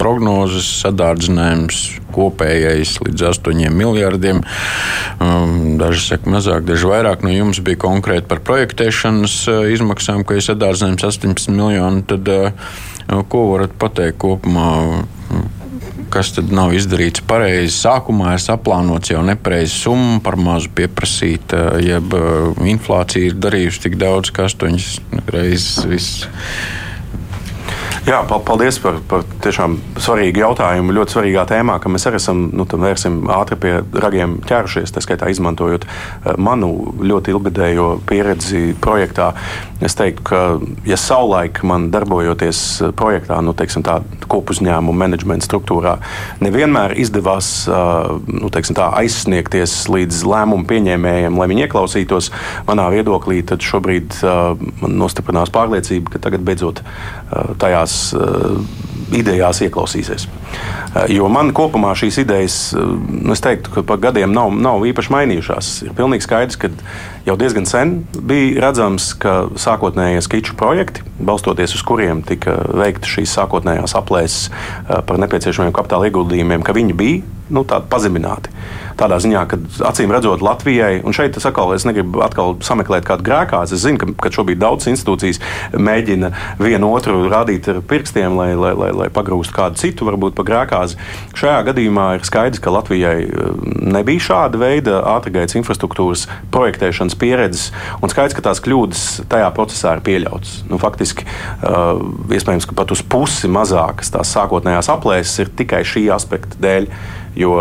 Speaker 4: prognozes, sadārdzinājums kopējais līdz 8 miljardiem. Um, daži saka mazāk, daži vairāk. No jums bija konkrēti par projektēšanas uh, izmaksām, ka ir sadārdzinājums 18 miljoni. Tad, uh, ko varat pateikt kopumā? Kas tad nav izdarīts pareizi. Sākumā ir saplānots jau nepareizi summa, par mazu pieprasīt, jeb inflācija ir darījusi tik daudz, ka astoņas reizes viss
Speaker 3: Jā, paldies par, par tiešām svarīgu jautājumu. Ļoti svarīgā tēmā, ka mēs arī esam nu, vērsim ātri pie ragiem ķērušies, tā skaitā izmantojot eh, manu ļoti ilgadējo pieredzi projektā. Es teiktu, ka, ja savulaik man darbojoties eh, projektā, nu, teiksim, tā kopuzņēmuma menedžmenta struktūrā, nevienmēr izdevās eh, nu, teiksim, tā, aizsniegties līdz lēmumu pieņēmējiem, lai viņi ieklausītos manā viedoklī, tad šobrīd man nostiprinās pārliecība, ka tagad beidzot tajās tās uh, idejās ieklausīsies. Uh, jo man kopumā šīs idejas, uh, es teiktu, ka pa gadiem nav, nav īpaši mainījušās. Ir pilnīgi skaidrs, ka jau diezgan sen bija redzams, ka sākotnējie skiču projekti, balstoties uz kuriem tika veikta šīs sākotnējās aplēses par nepieciešamiem kapitāla ieguldījumiem, ka viņi bija nu, pazemināti. tādā ziņā, ka acīm redzot Latvijai, un šeit es atkal es negribu atkal sameklēt kādu grēkāzi. Es zinu, ka, ka šobrīd daudzas institūcijas mēģina vienu otru rādīt ar pirkstiem, lai, lai, lai, lai pagrūstu kādu citu, varbūt pa grēkāzi. Šajā gadījumā ir skaidrs, ka Latvijai eh, nebija šāda veida ātrgaitas infrastruktūras projektēšanas pieredzes, un skaidrs, ka tās kļūdas tajā procesā ir pieļautas. Nu, faktiski, uh, iespējams, ka pat uz pusi mazākas tās sākotnējās aplēses ir tikai šī aspekta dēļ. Jo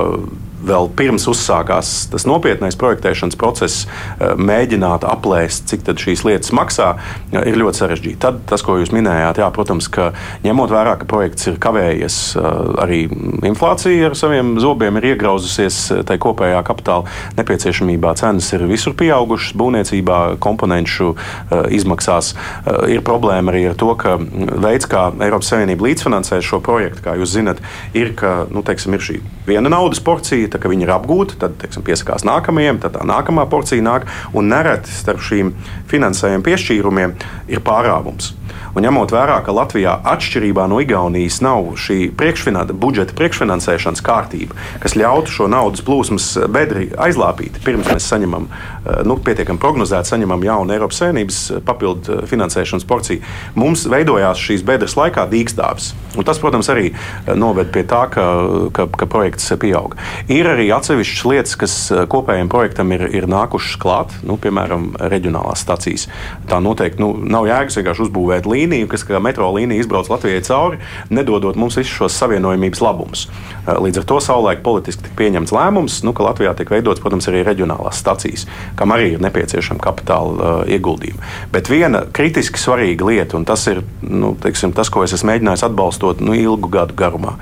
Speaker 3: vēl pirms uzsākās tas nopietnais projektēšanas process, eh, mēģināt aplēst, cik šīs lietas maksā, ir ļoti sarežģīti. Tad tas, ko jūs minējāt, jā, protams, ka ņemot vērā, ka projekts ir kavējies, eh, arī inflācija ar saviem zobiem ir iegrauzusies eh, tajā kopējā kapitāla nepieciešamībā. Cenas ir visur pieaugušas, būvniecībā, komponentu izmaksās. Ir problēma arī ar to, ka veids, kā Eiropas Savienība līdzfinansē šo projektu, kā jūs zinat, ir, ka nu, teiksim, ir šī viena naudas porcija porcija, kad viņi ir apgūti, tad teiksim, piesakās nākamajiem, tad tā nākamā porcija nāk. Un nereti starp šīm finansējuma piešķīrumiem ir pārāvums. Un ņemot vērā, ka Latvijā atšķirībā no Igaunijas nav šī priekšfinan budžeta priekšfinansēšanas kārtība, kas ļautu šo naudas plūsmas bedri aizlāpīt, pirms mēs saņemam, eh, nu, pietiekami prognozēt, saņemam jaunu Eiropas Savienības papildu eh, finansēšanas porciju, mums veidojās šīs bedres laikā dīkstāvis. Un tas, protams, arī eh, noved pie tā, ka, ka, ka projekts pieauga. Ir arī atsevišķas lietas, kas kopējiem projektam ir, ir nākušas klāt, nu, piemēram, reģionālās stacijas. Tā noteikti nu, nav jēgas vienkārši uzbūvēt līniju kas kā metro līnija izbrauc Latvijai cauri, nedodot mums visus šos savienojumības labumus. Eh, līdz ar to savulaik politiski tika pieņemts lēmums, nu, ka Latvijā tiek veidots, protams, arī reģionālās stacijas, kam arī ir nepieciešama kapitāla uh, ieguldījuma. Bet viena kritiski svarīga lieta, un tas ir nu, teiksim, tas, ko es esmu mēģinājis atbalstot nu, ilgu gadu garumā.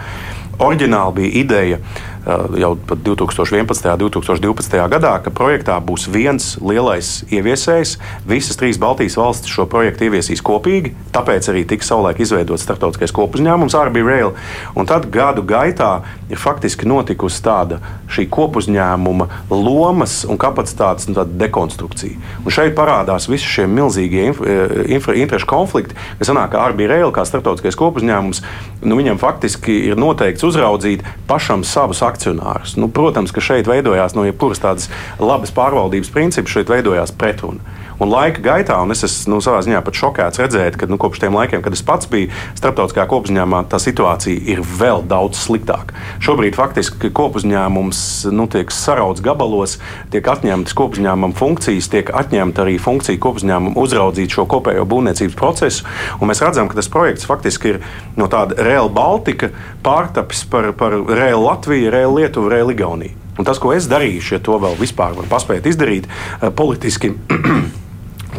Speaker 3: Oriģināli bija ideja Eh, jau 2011. un 2012. gadā, ka projektā būs viens lielais ieviesējs. Visas trīs Baltijas valstis šo projektu ieviesīs kopīgi, tāpēc arī tika savulaik izveidots starptautiskais kopuzņēmums RB Rail. Un tad gadu gaitā ir faktiski notikusi tāda šī kopuzņēmuma lomas un kapacitātes nu, dekonstrukcija. Un šeit parādās visi šie milzīgie eh, infra, interešu konflikti, kas sanāk, ka RB Rail kā starptautiskais kopuzņēmums, nu, viņam faktiski ir noteikts uzraudzīt pašam savus akcijas akcionārus. Nu, protams, ka šeit veidojās no jebkuras tādas labas pārvaldības principa, šeit veidojās pretruna. Un laika gaitā, un es esmu nu, savā ziņā pat šokēts redzēt, ka nu, kopš tiem laikiem, kad es pats biju starptautiskā kopuzņēmumā, tā situācija ir vēl daudz sliktāka. Šobrīd faktiski kopuzņēmums nu, tiek sarauts gabalos, tiek atņemtas kopuzņēmuma funkcijas, tiek atņemta arī funkcija kopuzņēmuma uzraudzīt šo kopējo būvniecības procesu. Un mēs redzam, ka tas projekts faktiski ir no tāda Real Baltica pārtapis par, par Real Latviju, Real Lietuvu, Real Igauniju. Un tas, ko es darīšu, ja to vēl vispār var paspēt izdarīt, eh, politiski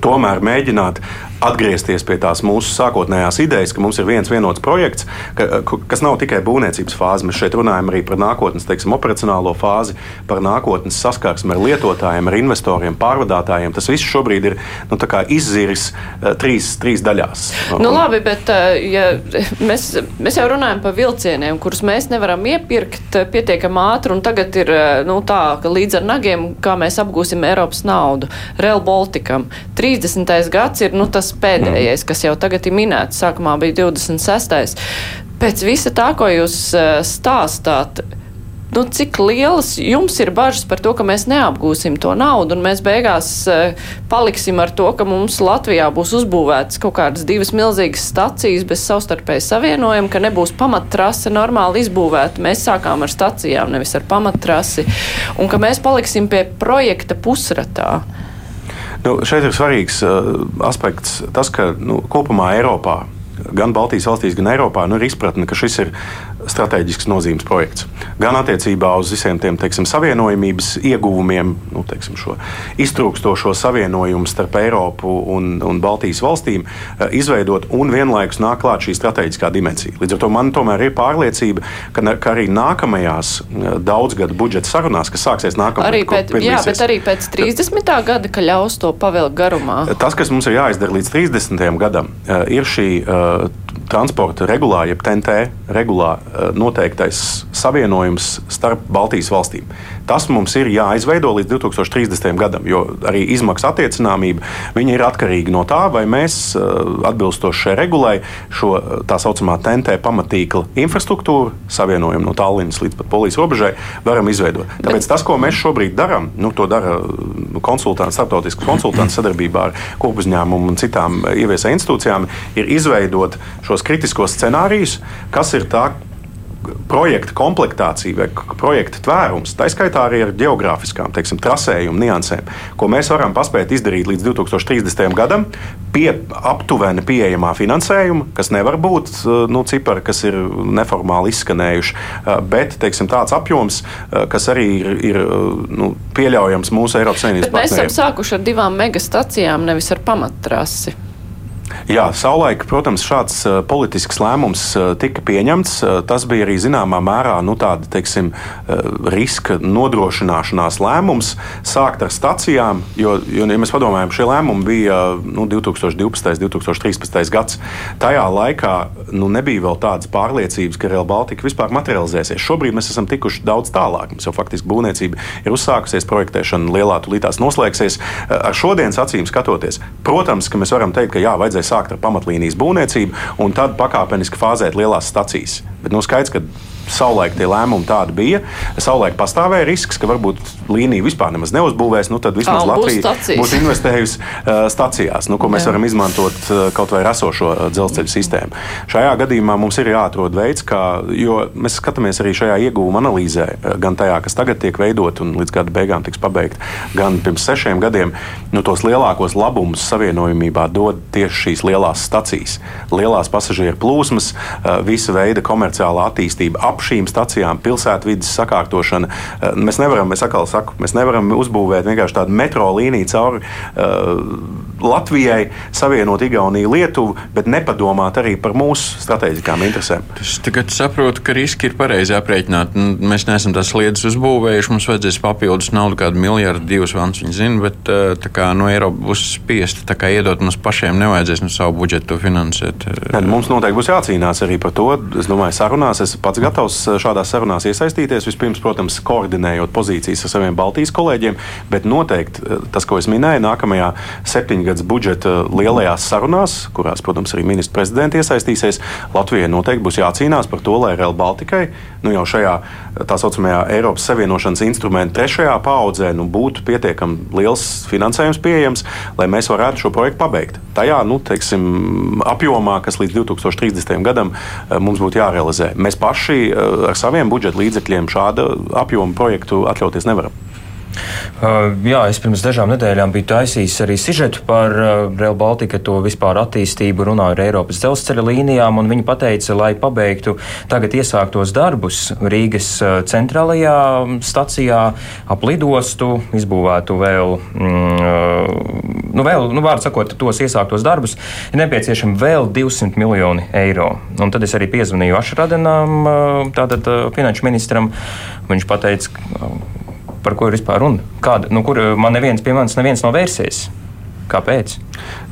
Speaker 3: tomēr mēģināt atgriezties pie tās mūsu sākotnējās idejas, ka mums ir viens vienots projekts, ka, kas nav tikai būvniecības fāze. Mēs šeit runājam arī par nākotnes teiksim, operacionālo fāzi, par nākotnes saskarsmi ar lietotājiem, ar investoriem, pārvadātājiem. Tas viss šobrīd ir nu, izziris uh, trīs, trīs daļās.
Speaker 2: Nu, labi, bet uh, ja mēs, mēs jau runājam par vilcieniem, kurus mēs nevaram iepirkt eh, pietiekami ātri, un tagad ir nu, tā, ka līdz ar nagiem, kā mēs apgūsim Eiropas naudu, Real Balticam. 30. gads ir nu, tas tas pēdējais, kas jau tagad ir minēts, sākumā bija 26. Pēc visa tā, ko jūs eh, stāstāt, nu, cik lielas jums ir bažas par to, ka mēs neapgūsim to naudu, un mēs beigās uh, paliksim ar to, ka mums Latvijā būs uzbūvētas kaut kādas divas milzīgas stacijas bez savstarpēji savienojuma, ka nebūs pamattrase normāli izbūvēta. Mēs sākām ar stacijām, nevis ar pamattrasi, un ka mēs paliksim pie projekta pusratā.
Speaker 3: Nu, šeit ir svarīgs uh, aspekts tas, ka nu, kopumā Eiropā gan Baltijas valstīs, gan Eiropā nu, ir izpratne, ka šis ir strateģisks nozīmes projekts. Gan attiecībā uz visiem tiem teiksim, savienojumības ieguvumiem, nu, teiksim, šo iztrūkstošo savienojumu starp Eiropu un, un Baltijas valstīm, eh, izveidot un vienlaikus nāk klāt šī strateģiskā dimensija. Līdz ar to man tomēr ir pārliecība, ka, ka arī nākamajās eh, daudzgadu budžeta sarunās, kas sāksies nākamajā
Speaker 2: arī pēc, jā, bet arī pēc 30. gada, ka ļaus to pavilkt garumā.
Speaker 3: Tas, kas mums ir jāizdara līdz 30. gadam, eh, ir šī transporta regulā, jeb TNT regulā eh, noteiktais savienojums starp Baltijas valstīm. Tas mums ir jāizveido līdz 2030. gadam, jo arī izmaksu attiecināmība ir atkarīga no tā, vai mēs atbilstoši šai regulai šo tā saucamā TNT pamatīkla infrastruktūru, savienojumu no Tallinas līdz pat polijas robežai, varam izveidot. Tāpēc tas, ko mēs šobrīd darām, nu, to dara konsultanti, starptautiski konsultanti sadarbībā ar kopuzņēmumu un citām ieviesē institūcijām, ir izveidot šos kritiskos scenārijus, kas ir tā, projekta komplektācija vai projekta tvērums, tā skaitā arī ar geogrāfiskām teiksim, trasējumu niansēm, ko mēs varam paspēt izdarīt līdz 2030. gadam, pie aptuveni pieejamā finansējuma, kas nevar būt nu, cipari, kas ir neformāli izskanējuši, bet teiksim, tāds apjoms, kas arī ir, ir nu, pieļaujams mūsu Eiropas Savienības
Speaker 2: partneriem. Mēs esam sākuši ar divām megastacijām, nevis ar pamattrasi.
Speaker 3: Jā, savulaik, protams, šāds uh, politisks lēmums uh, tika pieņemts. Uh, tas bija arī zināmā mērā nu, tāda, teiksim, riska nodrošināšanās lēmums sākt ar stacijām, jo, jo ja mēs padomājam, šie lēmumi bija nu, 2012. un 2013. gads. Tajā laikā nu, nebija vēl tādas pārliecības, ka Real Baltica vispār materializēsies. Šobrīd mēs esam tikuši daudz tālāk. Mums jau faktiski būvniecība ir uzsākusies, projektēšana lielā tulītās noslēgsies. Ar šodienas acīm skatoties, protams, ka mēs varam teikt, ka jā, vajadzēs vajadzēja sākt ar pamatlīnijas būvniecību un tad pakāpeniski fāzēt lielās stacijas. Bet nu, skaidrs, ka savulaik tie lēmumi tādi bija. Savulaik pastāvēja risks, ka varbūt līnija vispār nemaz neuzbūvēs. Nu, tad vismaz
Speaker 2: Ā,
Speaker 3: Latvija
Speaker 2: būs,
Speaker 3: būs investējusi uh, stacijās, nu, ko mēs Jā. varam izmantot uh, kaut vai esošo dzelzceļa sistēmu. Šajā gadījumā mums ir jāatrod veids, kā, jo mēs skatāmies arī šajā ieguvuma analīzē, gan tajā, kas tagad tiek veidot un līdz gada beigām tiks pabeigta, gan pirms sešiem gadiem, nu, tos lielākos labumus savienojumībā dod tieši šīs lielās stacijas. Lielās pasažieru plūsmas, uh, visa veida komerciāla attīstība ap šīm stacijām, pilsētvidas sakārtošana. Eh, mēs nevaram, es atkal saku, mēs nevaram uzbūvēt vienkārši tādu metro līniju cauri uh, Latvijai, savienot Igauniju, Lietuvu, bet nepadomāt arī par mūsu strateģiskām interesēm.
Speaker 4: Es tagad saprotu, ka riski ir pareizi aprēķināti. Mēs neesam tās lietas uzbūvējuši, mums vajadzēs papildus naudu, kādu miljardu, divus vans viņi zina, bet eh, kā no Eiropas būs spiesta iedot mums pašiem, nevajadzēs no savu budžetu finansēt.
Speaker 3: Ne, mums noteikti būs jācīnās arī par to. Es domāju, sarunās es pats gatavs šādās sarunās iesaistīties. Vispirms, protams, koordinējot pozīcijas ar saviem Baltijas kolēģiem, bet noteikti eh, tas, ko es minēju, nākamajā septiņgadus budžeta lielajās sarunās, kurās, protams, arī ministrs prezidents iesaistīsies, Latvijai noteikti būs jācīnās par to, lai Real Baltikai nu jau šajā tā saucamajā Eiropas Savienošanas instrumenta trešajā paudzē nu, būtu pietiekami liels finansējums pieejams, lai mēs varētu šo projektu pabeigt. Tajā nu, teiksim, apjomā, kas līdz 2030. gadam eh, mums būtu jārealizē. Mēs paši eh, ar saviem budžeta līdzekļiem šādu apjomu projektu atļauties nevaram.
Speaker 5: Uh, jā, es pirms dažām nedēļām biju taisījis arī sižetu par uh, Rail Baltica, to vispār attīstību, runāju ar Eiropas dzelzceļa līnijām, un viņi teica, lai pabeigtu tagad iesāktos darbus Rīgas uh, centrālajā stacijā, ap lidostu, izbūvētu vēl, mm, nu, vēl nu, vārdu sakot, tos iesāktos darbus, ir nepieciešami vēl 200 miljoni eiro. Un tad es arī piezvanīju Ašradenam, tātad finanšu ministram, viņš pateica, par ko ir vispār runa. Kāda, nu, kur man neviens pie manis neviens nav vērsies. Kāpēc?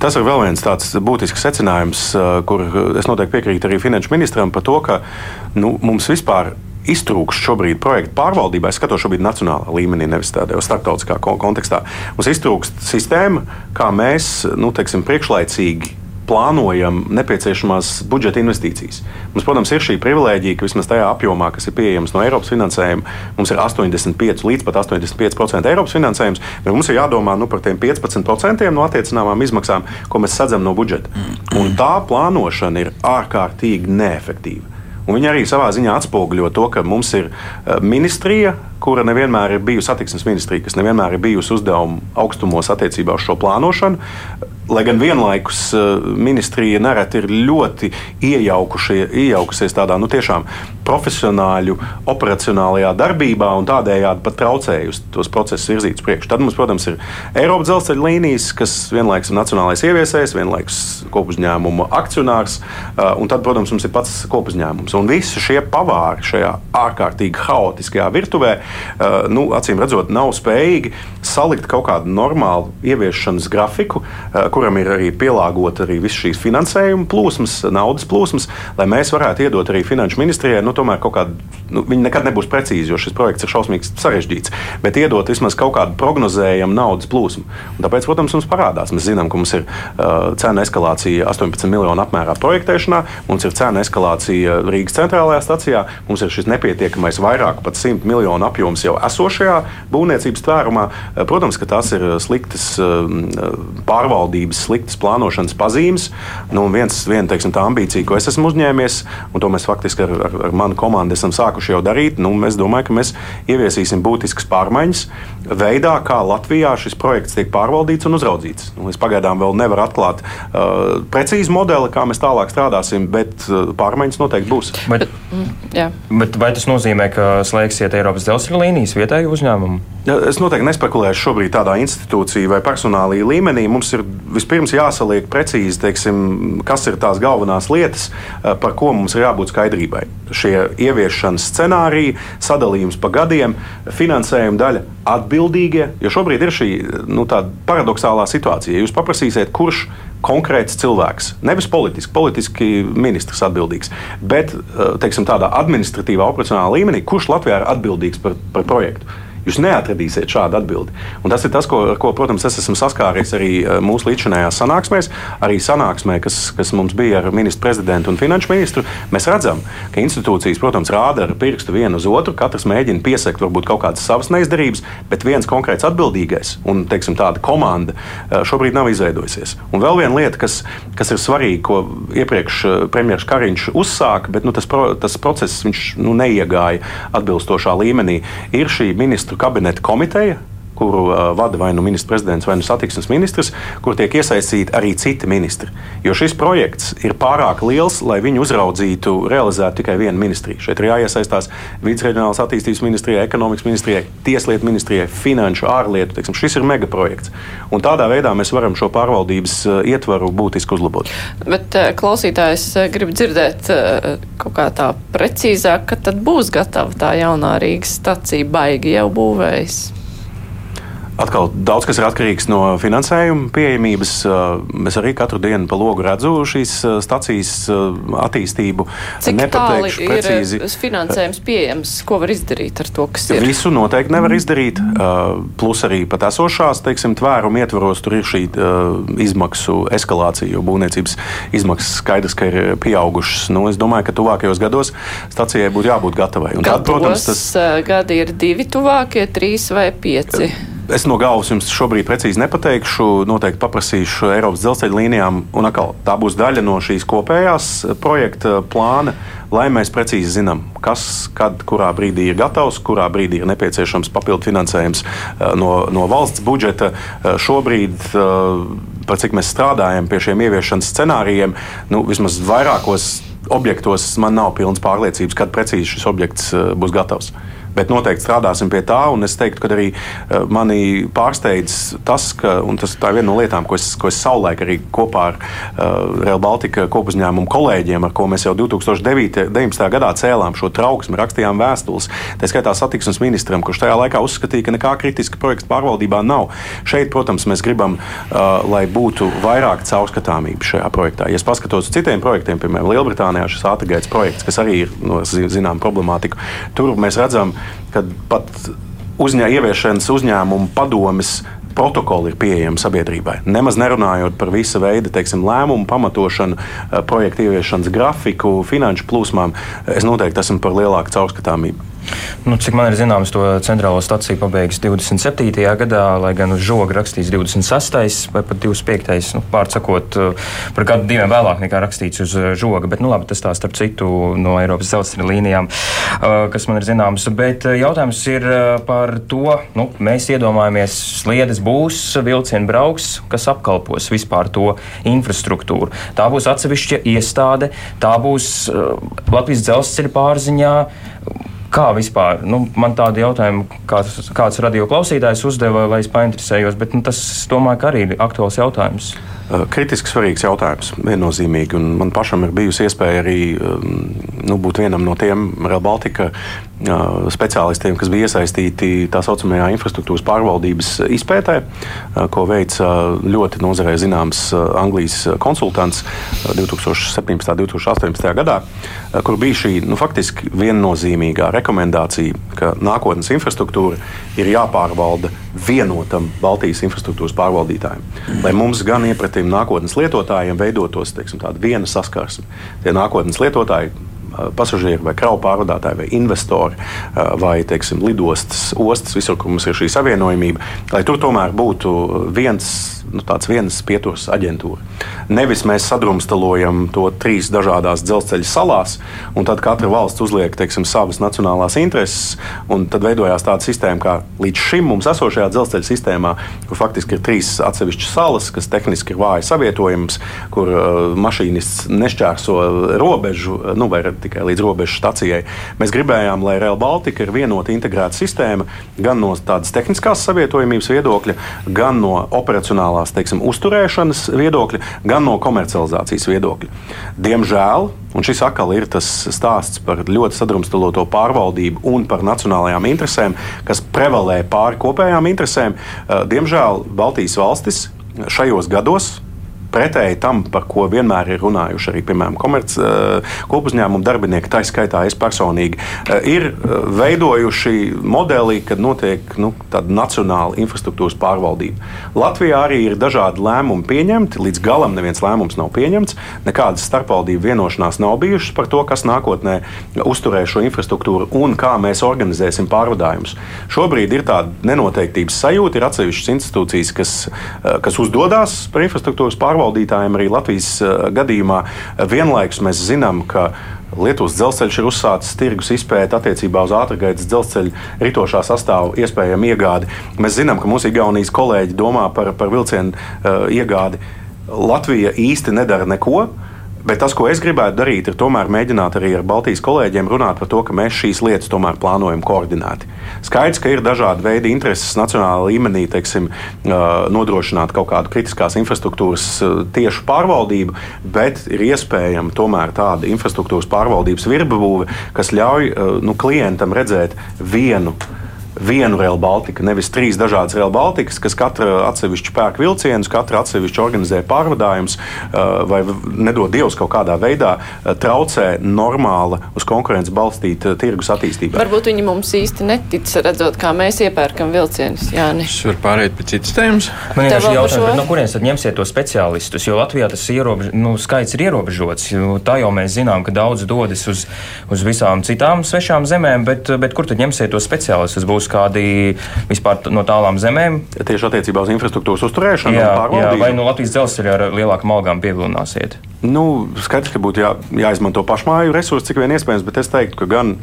Speaker 3: Tas ir vēl viens tāds būtisks secinājums, kur es noteikti piekrītu arī finanšu ministram par to, ka nu, mums vispār iztrūkst šobrīd projektu pārvaldībā. Es skatos šobrīd nacionālā līmenī, nevis tādā starptautiskā kontekstā. Mums iztrūkst sistēma, kā mēs nu, teiksim, priekšlaicīgi plānojam nepieciešamās budžeta investīcijas. Mums, protams, ir šī privilēģija, ka vismaz tajā apjomā, kas ir pieejams no Eiropas finansējuma, mums ir 85 līdz pat 85% Eiropas finansējums, bet mums ir jādomā nu, par tiem 15% no attiecināmām izmaksām, ko mēs sadzam no budžeta. Un tā plānošana ir ārkārtīgi neefektīva. Un viņi arī savā ziņā atspoguļo to, ka mums ir eh, ministrija, kura nevienmēr ir bijusi satiksmes ministrija, kas nevienmēr ir bijusi uzdevuma augstumos attiecībā uz šo plānošanu. Lai gan vienlaikus eh, ministrija nereti ir ļoti iejaukusies tādā nu, tiešām profesionāļu operacionālajā darbībā un tādējādi pat traucējusi tos procesus virzīt uz priekšu. Tad mums, protams, ir Eiropas dzelzceļa līnijas, kas vienlaikus ir nacionālais ieviesējs, vienlaikus kopuzņēmuma akcionārs, eh, un tad, protams, mums ir pats kopuzņēmums. Un visi šie pavāri šajā ārkārtīgi haotiskajā virtuvē, eh, nu, acīm redzot, nav spējīgi salikt kaut kādu normālu ieviešanas grafiku, kuram ir arī pielāgota arī visas šīs finansējuma plūsmas, naudas plūsmas, lai mēs varētu iedot arī finanšu ministrijai, nu, tomēr kaut kādu, nu, viņi nekad nebūs precīzi, jo šis projekts ir šausmīgi sarežģīts, bet iedot vismaz kaut kādu prognozējumu naudas plūsmu. Un tāpēc, protams, mums parādās, mēs zinām, ka mums ir uh, cena eskalācija 18 miljonu apmērā projektēšanā, mums ir cena eskalācija Rīgas centrālajā stacijā, mums ir šis nepietiekamais vairāk pat 100 miljonu apjoms jau esošajā būvniecības tvērumā. Protams, ka tās ir sliktas pārvaldības, sliktas plānošanas pazīmes. Nu, viens, viena teiksim, tā ambīcija, ko es esmu uzņēmies, un to mēs faktiski ar, ar, ar manu komandu esam sākuši jau darīt, nu, es domāju, ka mēs ieviesīsim būtiskas pārmaiņas veidā, kā Latvijā šis projekts tiek pārvaldīts un uzraudzīts. Nu, es pagaidām vēl nevaru atklāt uh, precīzi modeli, kā mēs tālāk strādāsim, bet uh, pārmaiņas noteikti būs.
Speaker 5: Bet,
Speaker 2: Jā.
Speaker 5: bet vai tas nozīmē, ka slēgsiet Eiropas dzelzceļa līnijas vietēju uzņēmumu?
Speaker 3: Ja, es noteikti nespekulēšu šobrīd tādā institūcijā vai personālī līmenī. Mums ir vispirms jāsaliek precīzi, teiksim, kas ir tās galvenās lietas, eh, par ko mums ir jābūt skaidrībai. Šie ieviešanas scenāriji, sadalījums pa gadiem, finansējuma daļa, atbildīgie. Jo šobrīd ir šī nu, paradoxālā situācija. Ja jūs paprasīsiet, kurš konkrēts cilvēks, nevis politiski, politiski ministrs atbildīgs, bet eh, teiksim, tādā administratīvā, operacionālā līmenī, kurš Latvijā ir atbildīgs par, par projektu. Jūs neatradīsiet šādu atbildi. Un tas ir tas, ko, ko protams, es esmu saskāries arī eh, mūsu līdzinājās sanāksmēs, arī sanāksmē, kas, kas mums bija ar ministru prezidentu un finanšu ministru. Mēs redzam, ka institūcijas, protams, rāda ar pirkstu vienu uz otru. Katrs mēģina piesakt varbūt kaut kādas savas neizdarības, bet viens konkrēts atbildīgais un teiksim, tāda komanda eh, šobrīd nav izveidojusies. Un vēl viena lieta, kas, kas ir svarīga, ko iepriekš eh, premjerministrs Kariņš uzsāka, bet nu, tas, pro, tas process nu, neiegāja atbilstošā līmenī, ir šī ministru kabineta komiteja, kuru uh, vada vai nu ministrs prezidents vai nu satiksmes ministrs, kur tiek iesaistīti arī citi ministri. Jo šis projekts ir pārāk liels, lai viņu uzraudzītu, realizētu tikai viena ministrija. Šeit ir jāiesaistās vidus reģionālās attīstības ministrijai, ekonomikas ministrijai, tieslietu ministrijai, finanšu, ārlietu. Teiksim, šis ir megaprojekts. Un tādā veidā mēs varam šo pārvaldības ietvaru būtiski uzlabot.
Speaker 2: Bet klausītājs grib dzirdēt kaut kā tā precīzāk, kad tad būs gatava tā jaunā Rīgas stacija baigi jau būvējas.
Speaker 3: Atkal daudz kas ir atkarīgs no finansējuma pieejamības. Es arī katru dienu pa logu redzu šīs stacijas attīstību.
Speaker 2: Cik tālu ir precīzi. finansējums pieejams? Ko var izdarīt ar to, kas ir?
Speaker 3: Visu noteikti nevar izdarīt. Plus arī pat esošās, teiksim, tvērumu ietvaros tur ir šī izmaksu eskalācija, jo būvniecības izmaksas skaidrs, ka ir pieaugušas. Nu, es domāju, ka tuvākajos gados stacijai būtu jābūt gatavai.
Speaker 2: Un tad, protams, tas gadi ir divi tuvākie, trīs vai pieci.
Speaker 3: Es no galvas jums šobrīd precīzi nepateikšu. Noteikti paprasīšu Eiropas dzelzceļa līnijām, un atkal, tā būs daļa no šīs kopējās projekta plāna, lai mēs precīzi zinām, kas, kad, kurā brīdī ir gatavs, kurā brīdī ir nepieciešams papildu finansējums eh, no, no valsts budžeta. Eh, šobrīd, eh, par cik mēs strādājam pie šiem ieviešanas scenārijiem, nu, vismaz vairākos objektos man nav pilnas pārliecības, kad precīzi šis objekts būs gatavs bet noteikti strādāsim pie tā. Es teiktu, ka arī uh, mani pārsteidz tas, ka tas, ir viena no lietām, ko es, ko es savulaik arī kopā ar uh, Real Baltica kopuzņēmumu kolēģiem, ar ko mēs jau 2019. gadā cēlām šo trauksmi, rakstījām vēstules. Tā skaitā satiksmes ministram, kurš tajā laikā uzskatīja, ka nekā kritiska projekta pārvaldībā nav. Šeit, protams, mēs gribam, uh, lai būtu vairāk caurskatāmība šajā projektā. Ja es paskatos uz citiem projektiem, piemēram, Lielbritānijā šis ātrgaitas projekts, kas arī ir no zinām problemātika, tur mēs redzam, kad pat uzņē, ieviešanas uzņēmumu padomis protokoli ir pieejami sabiedrībai. Nemaz nerunājot par visu veidu teiksim, lēmumu pamatošanu, eh, projektu ieviešanas grafiku, finanšu plūsmām, es noteikti esmu par lielāku caurskatāmību.
Speaker 5: Nu, cik man ir zināms, to centrālo staciju pabeigs 27. gadā, lai gan uz žoga rakstīts 26. vai pat 25. Nu, Pārsakot, eh, par gadu diviem vēlāk nekā rakstīts uz eh, žoga. Bet, nu, labi, tas tā starp citu no Eiropas dzelzceļa līnijām, eh, kas man ir zināms. Bet jautājums ir par to, nu, mēs iedomājamies, sliedes būs, vilcieni brauks, kas apkalpos vispār to infrastruktūru. Tā būs atsevišķa iestāde, tā būs Latvijas dzelzceļa pārziņā Kā vispār? Nu, man tādi jautājumi, kāds, kāds radio klausītājs uzdeva, lai es painteresējos, bet nu, tas, domāju, arī ir aktuāls jautājums.
Speaker 3: kritiski svarīgs jautājums, viennozīmīgi. Un man pašam ir bijusi iespēja arī nu, būt vienam no tiem Real Baltica speciālistiem, kas bija iesaistīti tā saucamajā infrastruktūras pārvaldības izpētē, ko veica ļoti nozarē zināms Anglijas konsultants 2017. un 2018. gadā, kur bija šī nu, faktiski viennozīmīgā rekomendācija, ka nākotnes infrastruktūra ir jāpārvalda vienotam Baltijas infrastruktūras pārvaldītājam. Lai mums gan iepratīm nākotnes lietotājiem veidotos teiksim, tāda viena saskarsme. Tie nākotnes lietotāji pasažieru vai kravu pārvadātāji vai investori vai teiksim, lidostas, ostas, visur, kur mums ir šī savienojumība, lai tur tomēr būtu viens, nu, viens pieturas aģentūra. Nevis mēs sadrumstalojam to trīs dažādās dzelzceļa salās, un tad katra valsts uzliek teiksim, savas nacionālās intereses, un tad veidojās tāda sistēma, kā līdz šim mums esošajā dzelzceļa sistēmā, kur faktiski ir trīs atsevišķas salas, kas tehniski ir vāji savietojams, kur uh, mašīnists nešķērso robežu, nu, vai tikai līdz robežas stacijai. Mēs gribējām, lai Real Baltica ir vienota integrēta sistēma gan no tādas tehniskās savietojamības viedokļa, gan no operacionālās teiksim, uzturēšanas viedokļa, gan no komercializācijas viedokļa. Diemžēl, un šis atkal ir tas stāsts par ļoti sadrumstaloto pārvaldību un par nacionālajām interesēm, kas prevalē pāri kopējām interesēm, eh, diemžēl Baltijas valstis šajos gados pretēji tam, par ko vienmēr ir runājuši arī piemēram komerc, eh, kopuzņēmumu darbinieki, tā skaitā es personīgi, eh, ir eh, veidojuši modeli, kad notiek nu, tāda nacionāla infrastruktūras pārvaldība. Latvijā arī ir dažādi lēmumi pieņemti, līdz galam neviens lēmums nav pieņemts, nekādas starpvaldību vienošanās nav bijušas par to, kas nākotnē uzturēs šo infrastruktūru un kā mēs organizēsim pārvadājumus. Šobrīd ir tāda nenoteiktības sajūta, ir atsevišķas institūcijas, kas, kas uzdodas par infrastruktūras pārvaldību pārvaldītājiem arī Latvijas eh, gadījumā vienlaikus mēs zinām, ka Lietuvas dzelzceļš ir uzsācis tirgus izpēti attiecībā uz ātrgaitas dzelzceļa ritošā sastāvu iespējamu iegādi. Mēs zinām, ka mūsu Igaunijas kolēģi domā par, par vilcienu uh, iegādi. Latvija īsti nedara neko. Uh, Bet tas, ko es gribētu darīt, ir tomēr mēģināt arī ar Baltijas kolēģiem runāt par to, ka mēs šīs lietas tomēr plānojam koordinēti. Skaidrs, ka ir dažādi veidi intereses nacionālā līmenī, teiksim, nodrošināt kaut kādu kritiskās infrastruktūras tiešu pārvaldību, bet ir iespējama tomēr tāda infrastruktūras pārvaldības virbūve, kas ļauj nu, klientam redzēt vienu vienu Rail Baltica, nevis trīs dažādas Rail Baltikas, kas katra atsevišķi pērk vilcienus, katra atsevišķi organizē pārvadājumus, uh, vai nedod Dievs kaut kādā veidā uh, traucē normāla uz konkurences balstīta uh, tirgus attīstība.
Speaker 2: Varbūt viņi mums īsti netic, redzot, kā mēs iepērkam vilcienus.
Speaker 4: Es varu pārēt pie citas tēmas.
Speaker 5: Man vienkārši jautājums, no kurienes tad ņemsiet tos speciālistus? Jo Latvijā tas ierobež, nu, skaits ir ierobežots. Tā jau mēs zinām, ka daudz dodas uz, uz visām citām svešām zemēm, bet, bet kur tad ņemsiet tos speciālistus? Būs būs kādi vispār no tālām zemēm.
Speaker 3: Tieši attiecībā uz infrastruktūras uzturēšanu,
Speaker 5: jā, jā, vai no Latvijas dzelzceļa ar lielākām algām pievilināsiet?
Speaker 3: Nu, skaidrs, ka būtu jā, jāizmanto pašmāju resursi, cik vien iespējams, bet es teiktu, ka gan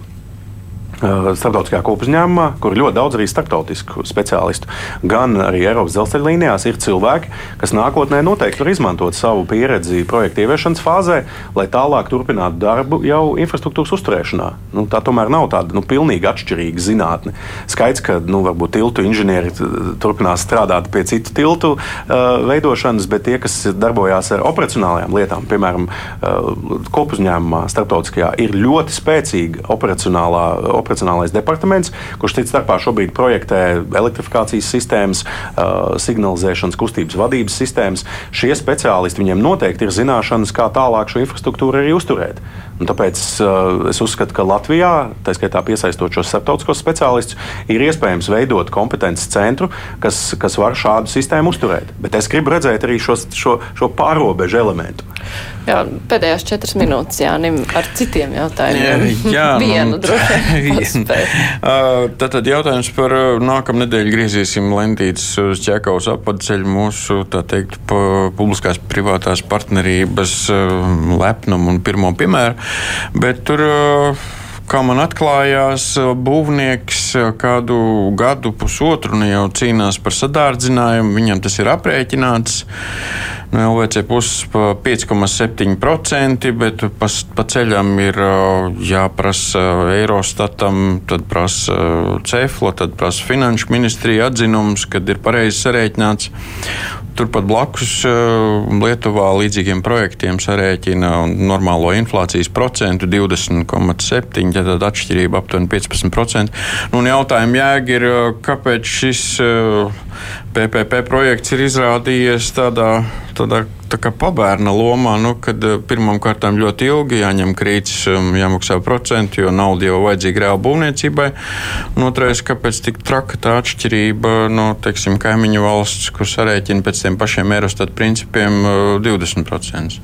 Speaker 3: Eh, starptautiskajā kopuzņēmumā, kur ir ļoti daudz arī starptautisku speciālistu. Gan arī Eiropas dzelzceļa līnijās ir cilvēki, kas nākotnē noteikti var izmantot savu pieredzi projekta ieviešanas fāzē, lai tālāk turpinātu darbu jau infrastruktūras uzturēšanā. Nu, tā tomēr nav tāda nu, pilnīgi atšķirīga zinātne. Skaidrs, ka nu, varbūt tiltu inženieri turpinās strādāt pie citu tiltu uh, veidošanas, bet tie, kas darbojās ar operacionālajām lietām, piemēram, uh, kopuzņēmumā, starptautiskajā, ir ļoti spēcīga operacionālā operacionālais departaments, kurš cits starpā šobrīd projektē elektrifikācijas sistēmas, uh, signalizēšanas kustības vadības sistēmas. Šie speciālisti viņiem noteikti ir zināšanas, kā tālāk šo infrastruktūru arī uzturēt. Un tāpēc uh, es uzskatu, ka Latvijā, tā skaitā piesaistot šos starptautiskos speciālistus, ir iespējams veidot kompetences centru, kas, kas var šādu sistēmu uzturēt. Bet es gribu redzēt arī šos, šo, šo pārobežu elementu.
Speaker 2: Jā, pēdējās četras minūtes Jānim ar citiem jautājumiem.
Speaker 4: Jā,
Speaker 2: vienu
Speaker 4: vien. Tātad jautājums par nākamā nedēļa griezīsim lentītes uz ķekaus apceļu mūsu, tā teikt, publiskās privātās partnerības lepnumu un pirmo piemēru. Bet tur kā man atklājās, būvnieks kādu gadu, pusotru nu jau cīnās par sadārdzinājumu. Viņam tas ir aprēķināts. LVC puses 5,7%, bet pa, pa ceļam ir jāprasa Eirostatam, tad prasa Cefla, tad prasa Finanšu ministrija atzinums, kad ir pareizi sarēķināts. turpat blakus Lietuvā līdzīgiem projektiem sarēķina normālo inflācijas procentu 20,7, tad atšķirība aptuveni 15%. Nu, un jautājuma jēga ir, kāpēc šis PPP projekts ir izrādījies tādā, tādā tā kā pabērna lomā, nu, kad pirmām kārtām ļoti ilgi jāņem krītis, jāmaksā procenti, jo nauda jau vajadzīga reāli būvniecībai. Un otrais, kāpēc tik traka tā atšķirība no, teiksim, kaimiņu valsts, kur sarēķina pēc tiem pašiem Eurostat principiem 20%.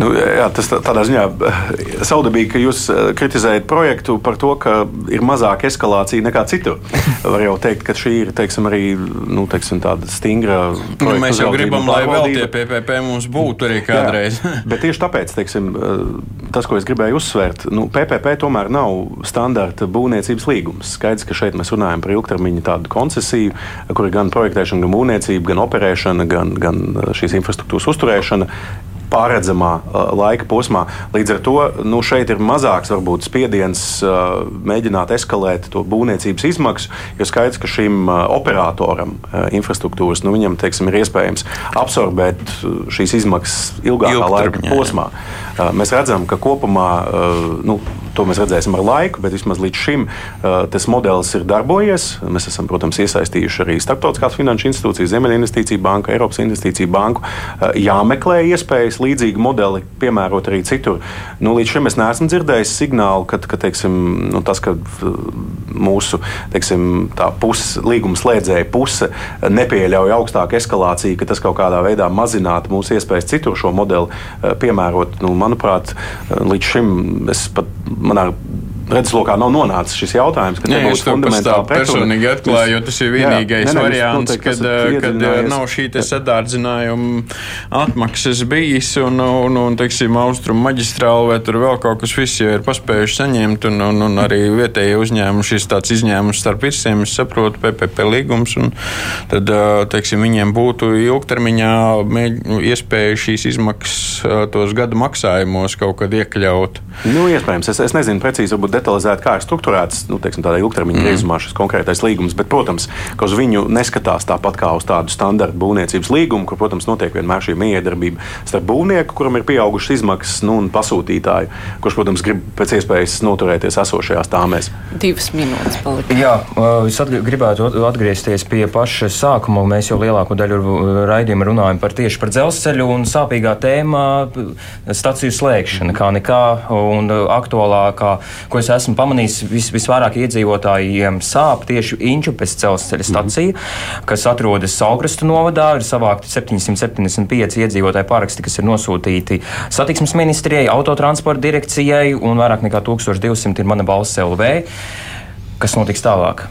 Speaker 3: Nu, jā, tas tādā ziņā saudabīgi, ka jūs eh, kritizējat projektu par to, ka ir mazāka eskalācija nekā citur. Var jau teikt, ka šī ir teiksim, arī nu, teiksim, tāda stingra.
Speaker 4: Nu, mēs jau gribam, lai vēl tie PPP mums būtu arī kādreiz.
Speaker 3: jā, bet tieši tāpēc teiksim, eh, tas, ko es gribēju uzsvērt, nu, PPP tomēr nav standarta būvniecības līgums. Skaidrs, ka šeit mēs runājam par ilgtermiņa tādu koncesiju, kur ir gan projektēšana, gan būvniecība, gan operēšana, gan, gan šīs infrastruktūras uzturēšana pārredzamā uh, laika posmā. Līdz ar to nu, šeit ir mazāks varbūt, spiediens uh, mēģināt eskalēt to būvniecības izmaksu, jo skaidrs, ka šim uh, operatoram infrastruktūras nu, viņam teiksim, ir iespējams absorbēt šīs izmaksas ilgākā laika posmā. Mēs redzam, ka kopumā nu, to mēs redzēsim ar laiku, bet vismaz līdz šim tas modelis ir darbojies. Mēs esam, protams, iesaistījuši arī starptautiskās finanšu institūcijas, Ziemeļinvestīciju banku, Eiropas Investīciju banku. Jāmeklē iespējas līdzīgu modeli piemērot arī citur. Nu, līdz šim es neesmu dzirdējis signālu, ka, ka teiksim, nu, tas, ka mūsu teiksim, puse, līguma slēdzēja puse nepieļauj augstāku eskalāciju, ka tas kaut kādā veidā mazinātu mūsu iespējas citur šo modeli eh, piemērot. Nu, manuprāt, līdz šim es pat manā redzeslokā nav nonācis šis jautājums.
Speaker 4: Es to pastāvu personīgi atklāju, jo tas ir vienīgais jā, ne, ne, variants, kad, eh, kad eh, nav šī sadārdzinājuma atmaksas bijis un, un, un teiksim, austrumu maģistrāli vai tur vēl kaut kas viss jau ir paspējuši saņemt un, un, un arī vietējie uzņēmumi šis tāds izņēmums starp visiem, es saprotu, PPP līgums un tad, eh, teiksim, viņiem būtu ilgtermiņā iespēja šīs izmaksas tos gadu maksājumos kaut kad iekļaut.
Speaker 3: Nu, iespējams, es, es nezinu precīzi, varbūt detalizēti, kā ir strukturēts nu, teiksim, tādā ilgtermiņa griezumā mm. šis konkrētais līgums. Bet, protams, ka uz viņu neskatās tāpat kā uz tādu standarta būvniecības līgumu, kur, protams, notiek vienmēr šī miedarbība starp būvnieku, kuram ir pieaugušas izmaksas, nu, un pasūtītāju, kurš, protams, grib pēc iespējas noturēties esošajās tāmēs.
Speaker 2: Divas minūtes palika.
Speaker 5: Jā, es atg gribētu atgriezties pie paša sākuma. Mēs jau lielāko daļu raidījuma runājam par tieši par dzelzceļu un sāpīgā tēmā staciju slēgšana, kā nekā un aktuālākā, ko es esmu pamanījis, vis, visvairāk iedzīvotājiem sāp tieši Inčupes dzelzceļa stacija, mm. kas atrodas Saugrastu novadā. Ir savākti 775 iedzīvotāji paraksti, kas ir nosūtīti satiksmes ministrijai, autotransporta direkcijai, un vairāk nekā 1200 ir mana balss LV. Kas notiks tālāk?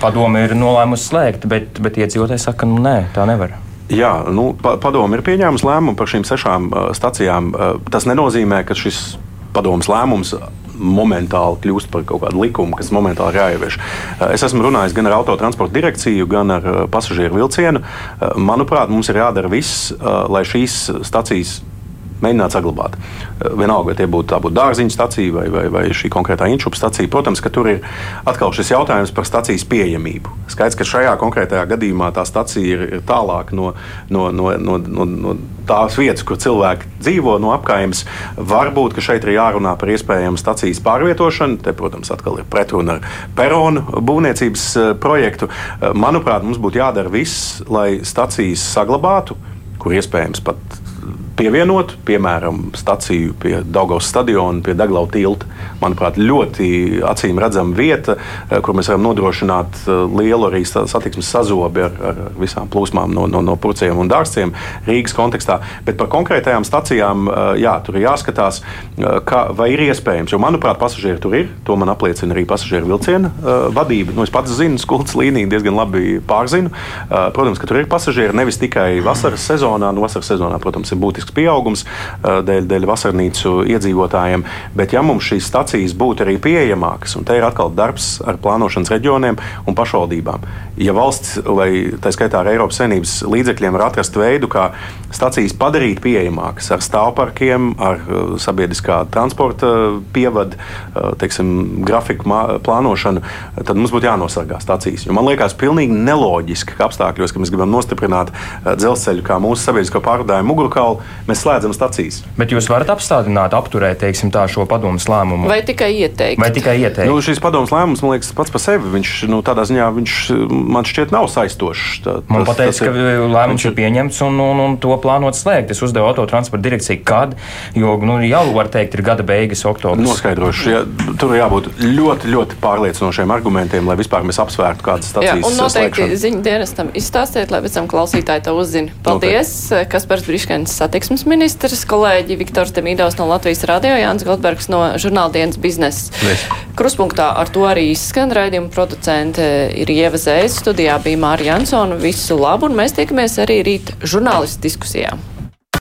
Speaker 5: Padome ir nolēmusi slēgt, bet, bet iedzīvotāji saka, nu nē, tā nevar.
Speaker 3: Jā, nu, pa, padomu ir pieņēmusi lēmumu par šīm sešām uh, stacijām. Uh, tas nenozīmē, ka šis padomus lēmums momentāli kļūst par kaut kādu likumu, kas momentāli ir jāievieš. Eh, es esmu runājis gan ar autotransporta direkciju, gan ar eh, pasažieru vilcienu. Eh, manuprāt, mums ir jādara viss, lai šīs stacijas mēģināt saglabāt. Eh, vienalga, vai tie būtu, būtu dārziņa stacija vai, vai, vai šī konkrētā inčupa stacija. Protams, ka tur ir atkal šis jautājums par stacijas pieejamību. Skaidrs, ka šajā konkrētajā gadījumā tā stacija ir, ir tālāk no, no, no, no, no, no tās vietas, kur cilvēki dzīvo, no apkaimes. Varbūt šeit ir jārunā par iespējamu stacijas pārvietošanu. Te, protams, atkal ir pretruna ar peronu būvniecības eh, projektu. Eh, manuprāt, mums būtu jādara viss, lai stacijas saglabātu, kur iespējams pat pievienot, piemēram, staciju pie Daugavas stadiona, pie Deglau tilta. Manuprāt, ļoti acīm redzama vieta, eh, kur mēs varam nodrošināt eh, lielu arī satiksmes sazobi ar, ar visām plūsmām no, no, no purciem un dārziem Rīgas kontekstā. Bet par konkrētajām stacijām, eh, jā, tur ir jāskatās, ka, vai ir iespējams. Jo, manuprāt, pasažieri tur ir. To man apliecina arī pasažieru vilciena vadība. Nu, es pats zinu, skultas līniju diezgan labi pārzinu. Protams, ka tur ir pasažieri nevis tikai vasaras sezonā. Nu, vasaras sezonā, protams, ir būtisks pieaugums dēļ, dēļ vasarnīcu iedzīvotājiem. Bet, ja mums šīs stacijas būtu arī pieejamākas, un te ir atkal darbs ar plānošanas reģioniem un pašvaldībām, ja valsts, vai tā skaitā ar Eiropas Savienības līdzekļiem, var atrast veidu, kā stacijas padarīt pieejamākas ar stāvparkiem, ar sabiedriskā transporta pievadu, teiksim, grafiku plānošanu, tad mums būtu jānosargā stacijas. Jo man liekas, pilnīgi neloģiski, ka apstākļos, ka mēs gribam nostiprināt dzelzceļu kā mūsu sabiedrisko pārvadājumu mugurkaulu, mēs slēdzam stacijas.
Speaker 5: Bet jūs varat apstādināt, apturēt teiksim, tā, šo padomus lēmumu?
Speaker 2: Vai tikai ieteikt?
Speaker 5: Vai tikai ieteikt?
Speaker 3: Nu, šis padomus lēmums, man liekas, pats par sevi, viņš nu, tādā ziņā viņš, man šķiet nav saistošs. Tā,
Speaker 5: man pateica, ka lēmums ir pieņemts un, un, un to plānot slēgt. Es uzdevu autotransporta direkciju, kad, jo nu, jau var teikt, ir gada beigas, oktobris.
Speaker 3: Noskaidrošu, ja, tur jābūt ļoti, ļoti pārliecinošiem argumentiem, lai vispār mēs apsvērtu kādas stācijas. Jā,
Speaker 2: un noteikti ziņu dienestam izstāstiet, lai pēc tam klausītāji to uzzina. Paldies, noteikti. Kaspars Briškens, satiksmes ministrs, kolēģi Viktors Temīdovs no Latvijas radio, Jānis Goldbergs no žurnāldienas biznesa. Kruspunktā ar to arī izskan raidījuma producente ir Ieva Zēs, studijā bija Mārija Jansona. Visu labu, un mēs tiekamies arī rīt žurnālistu diskusijā.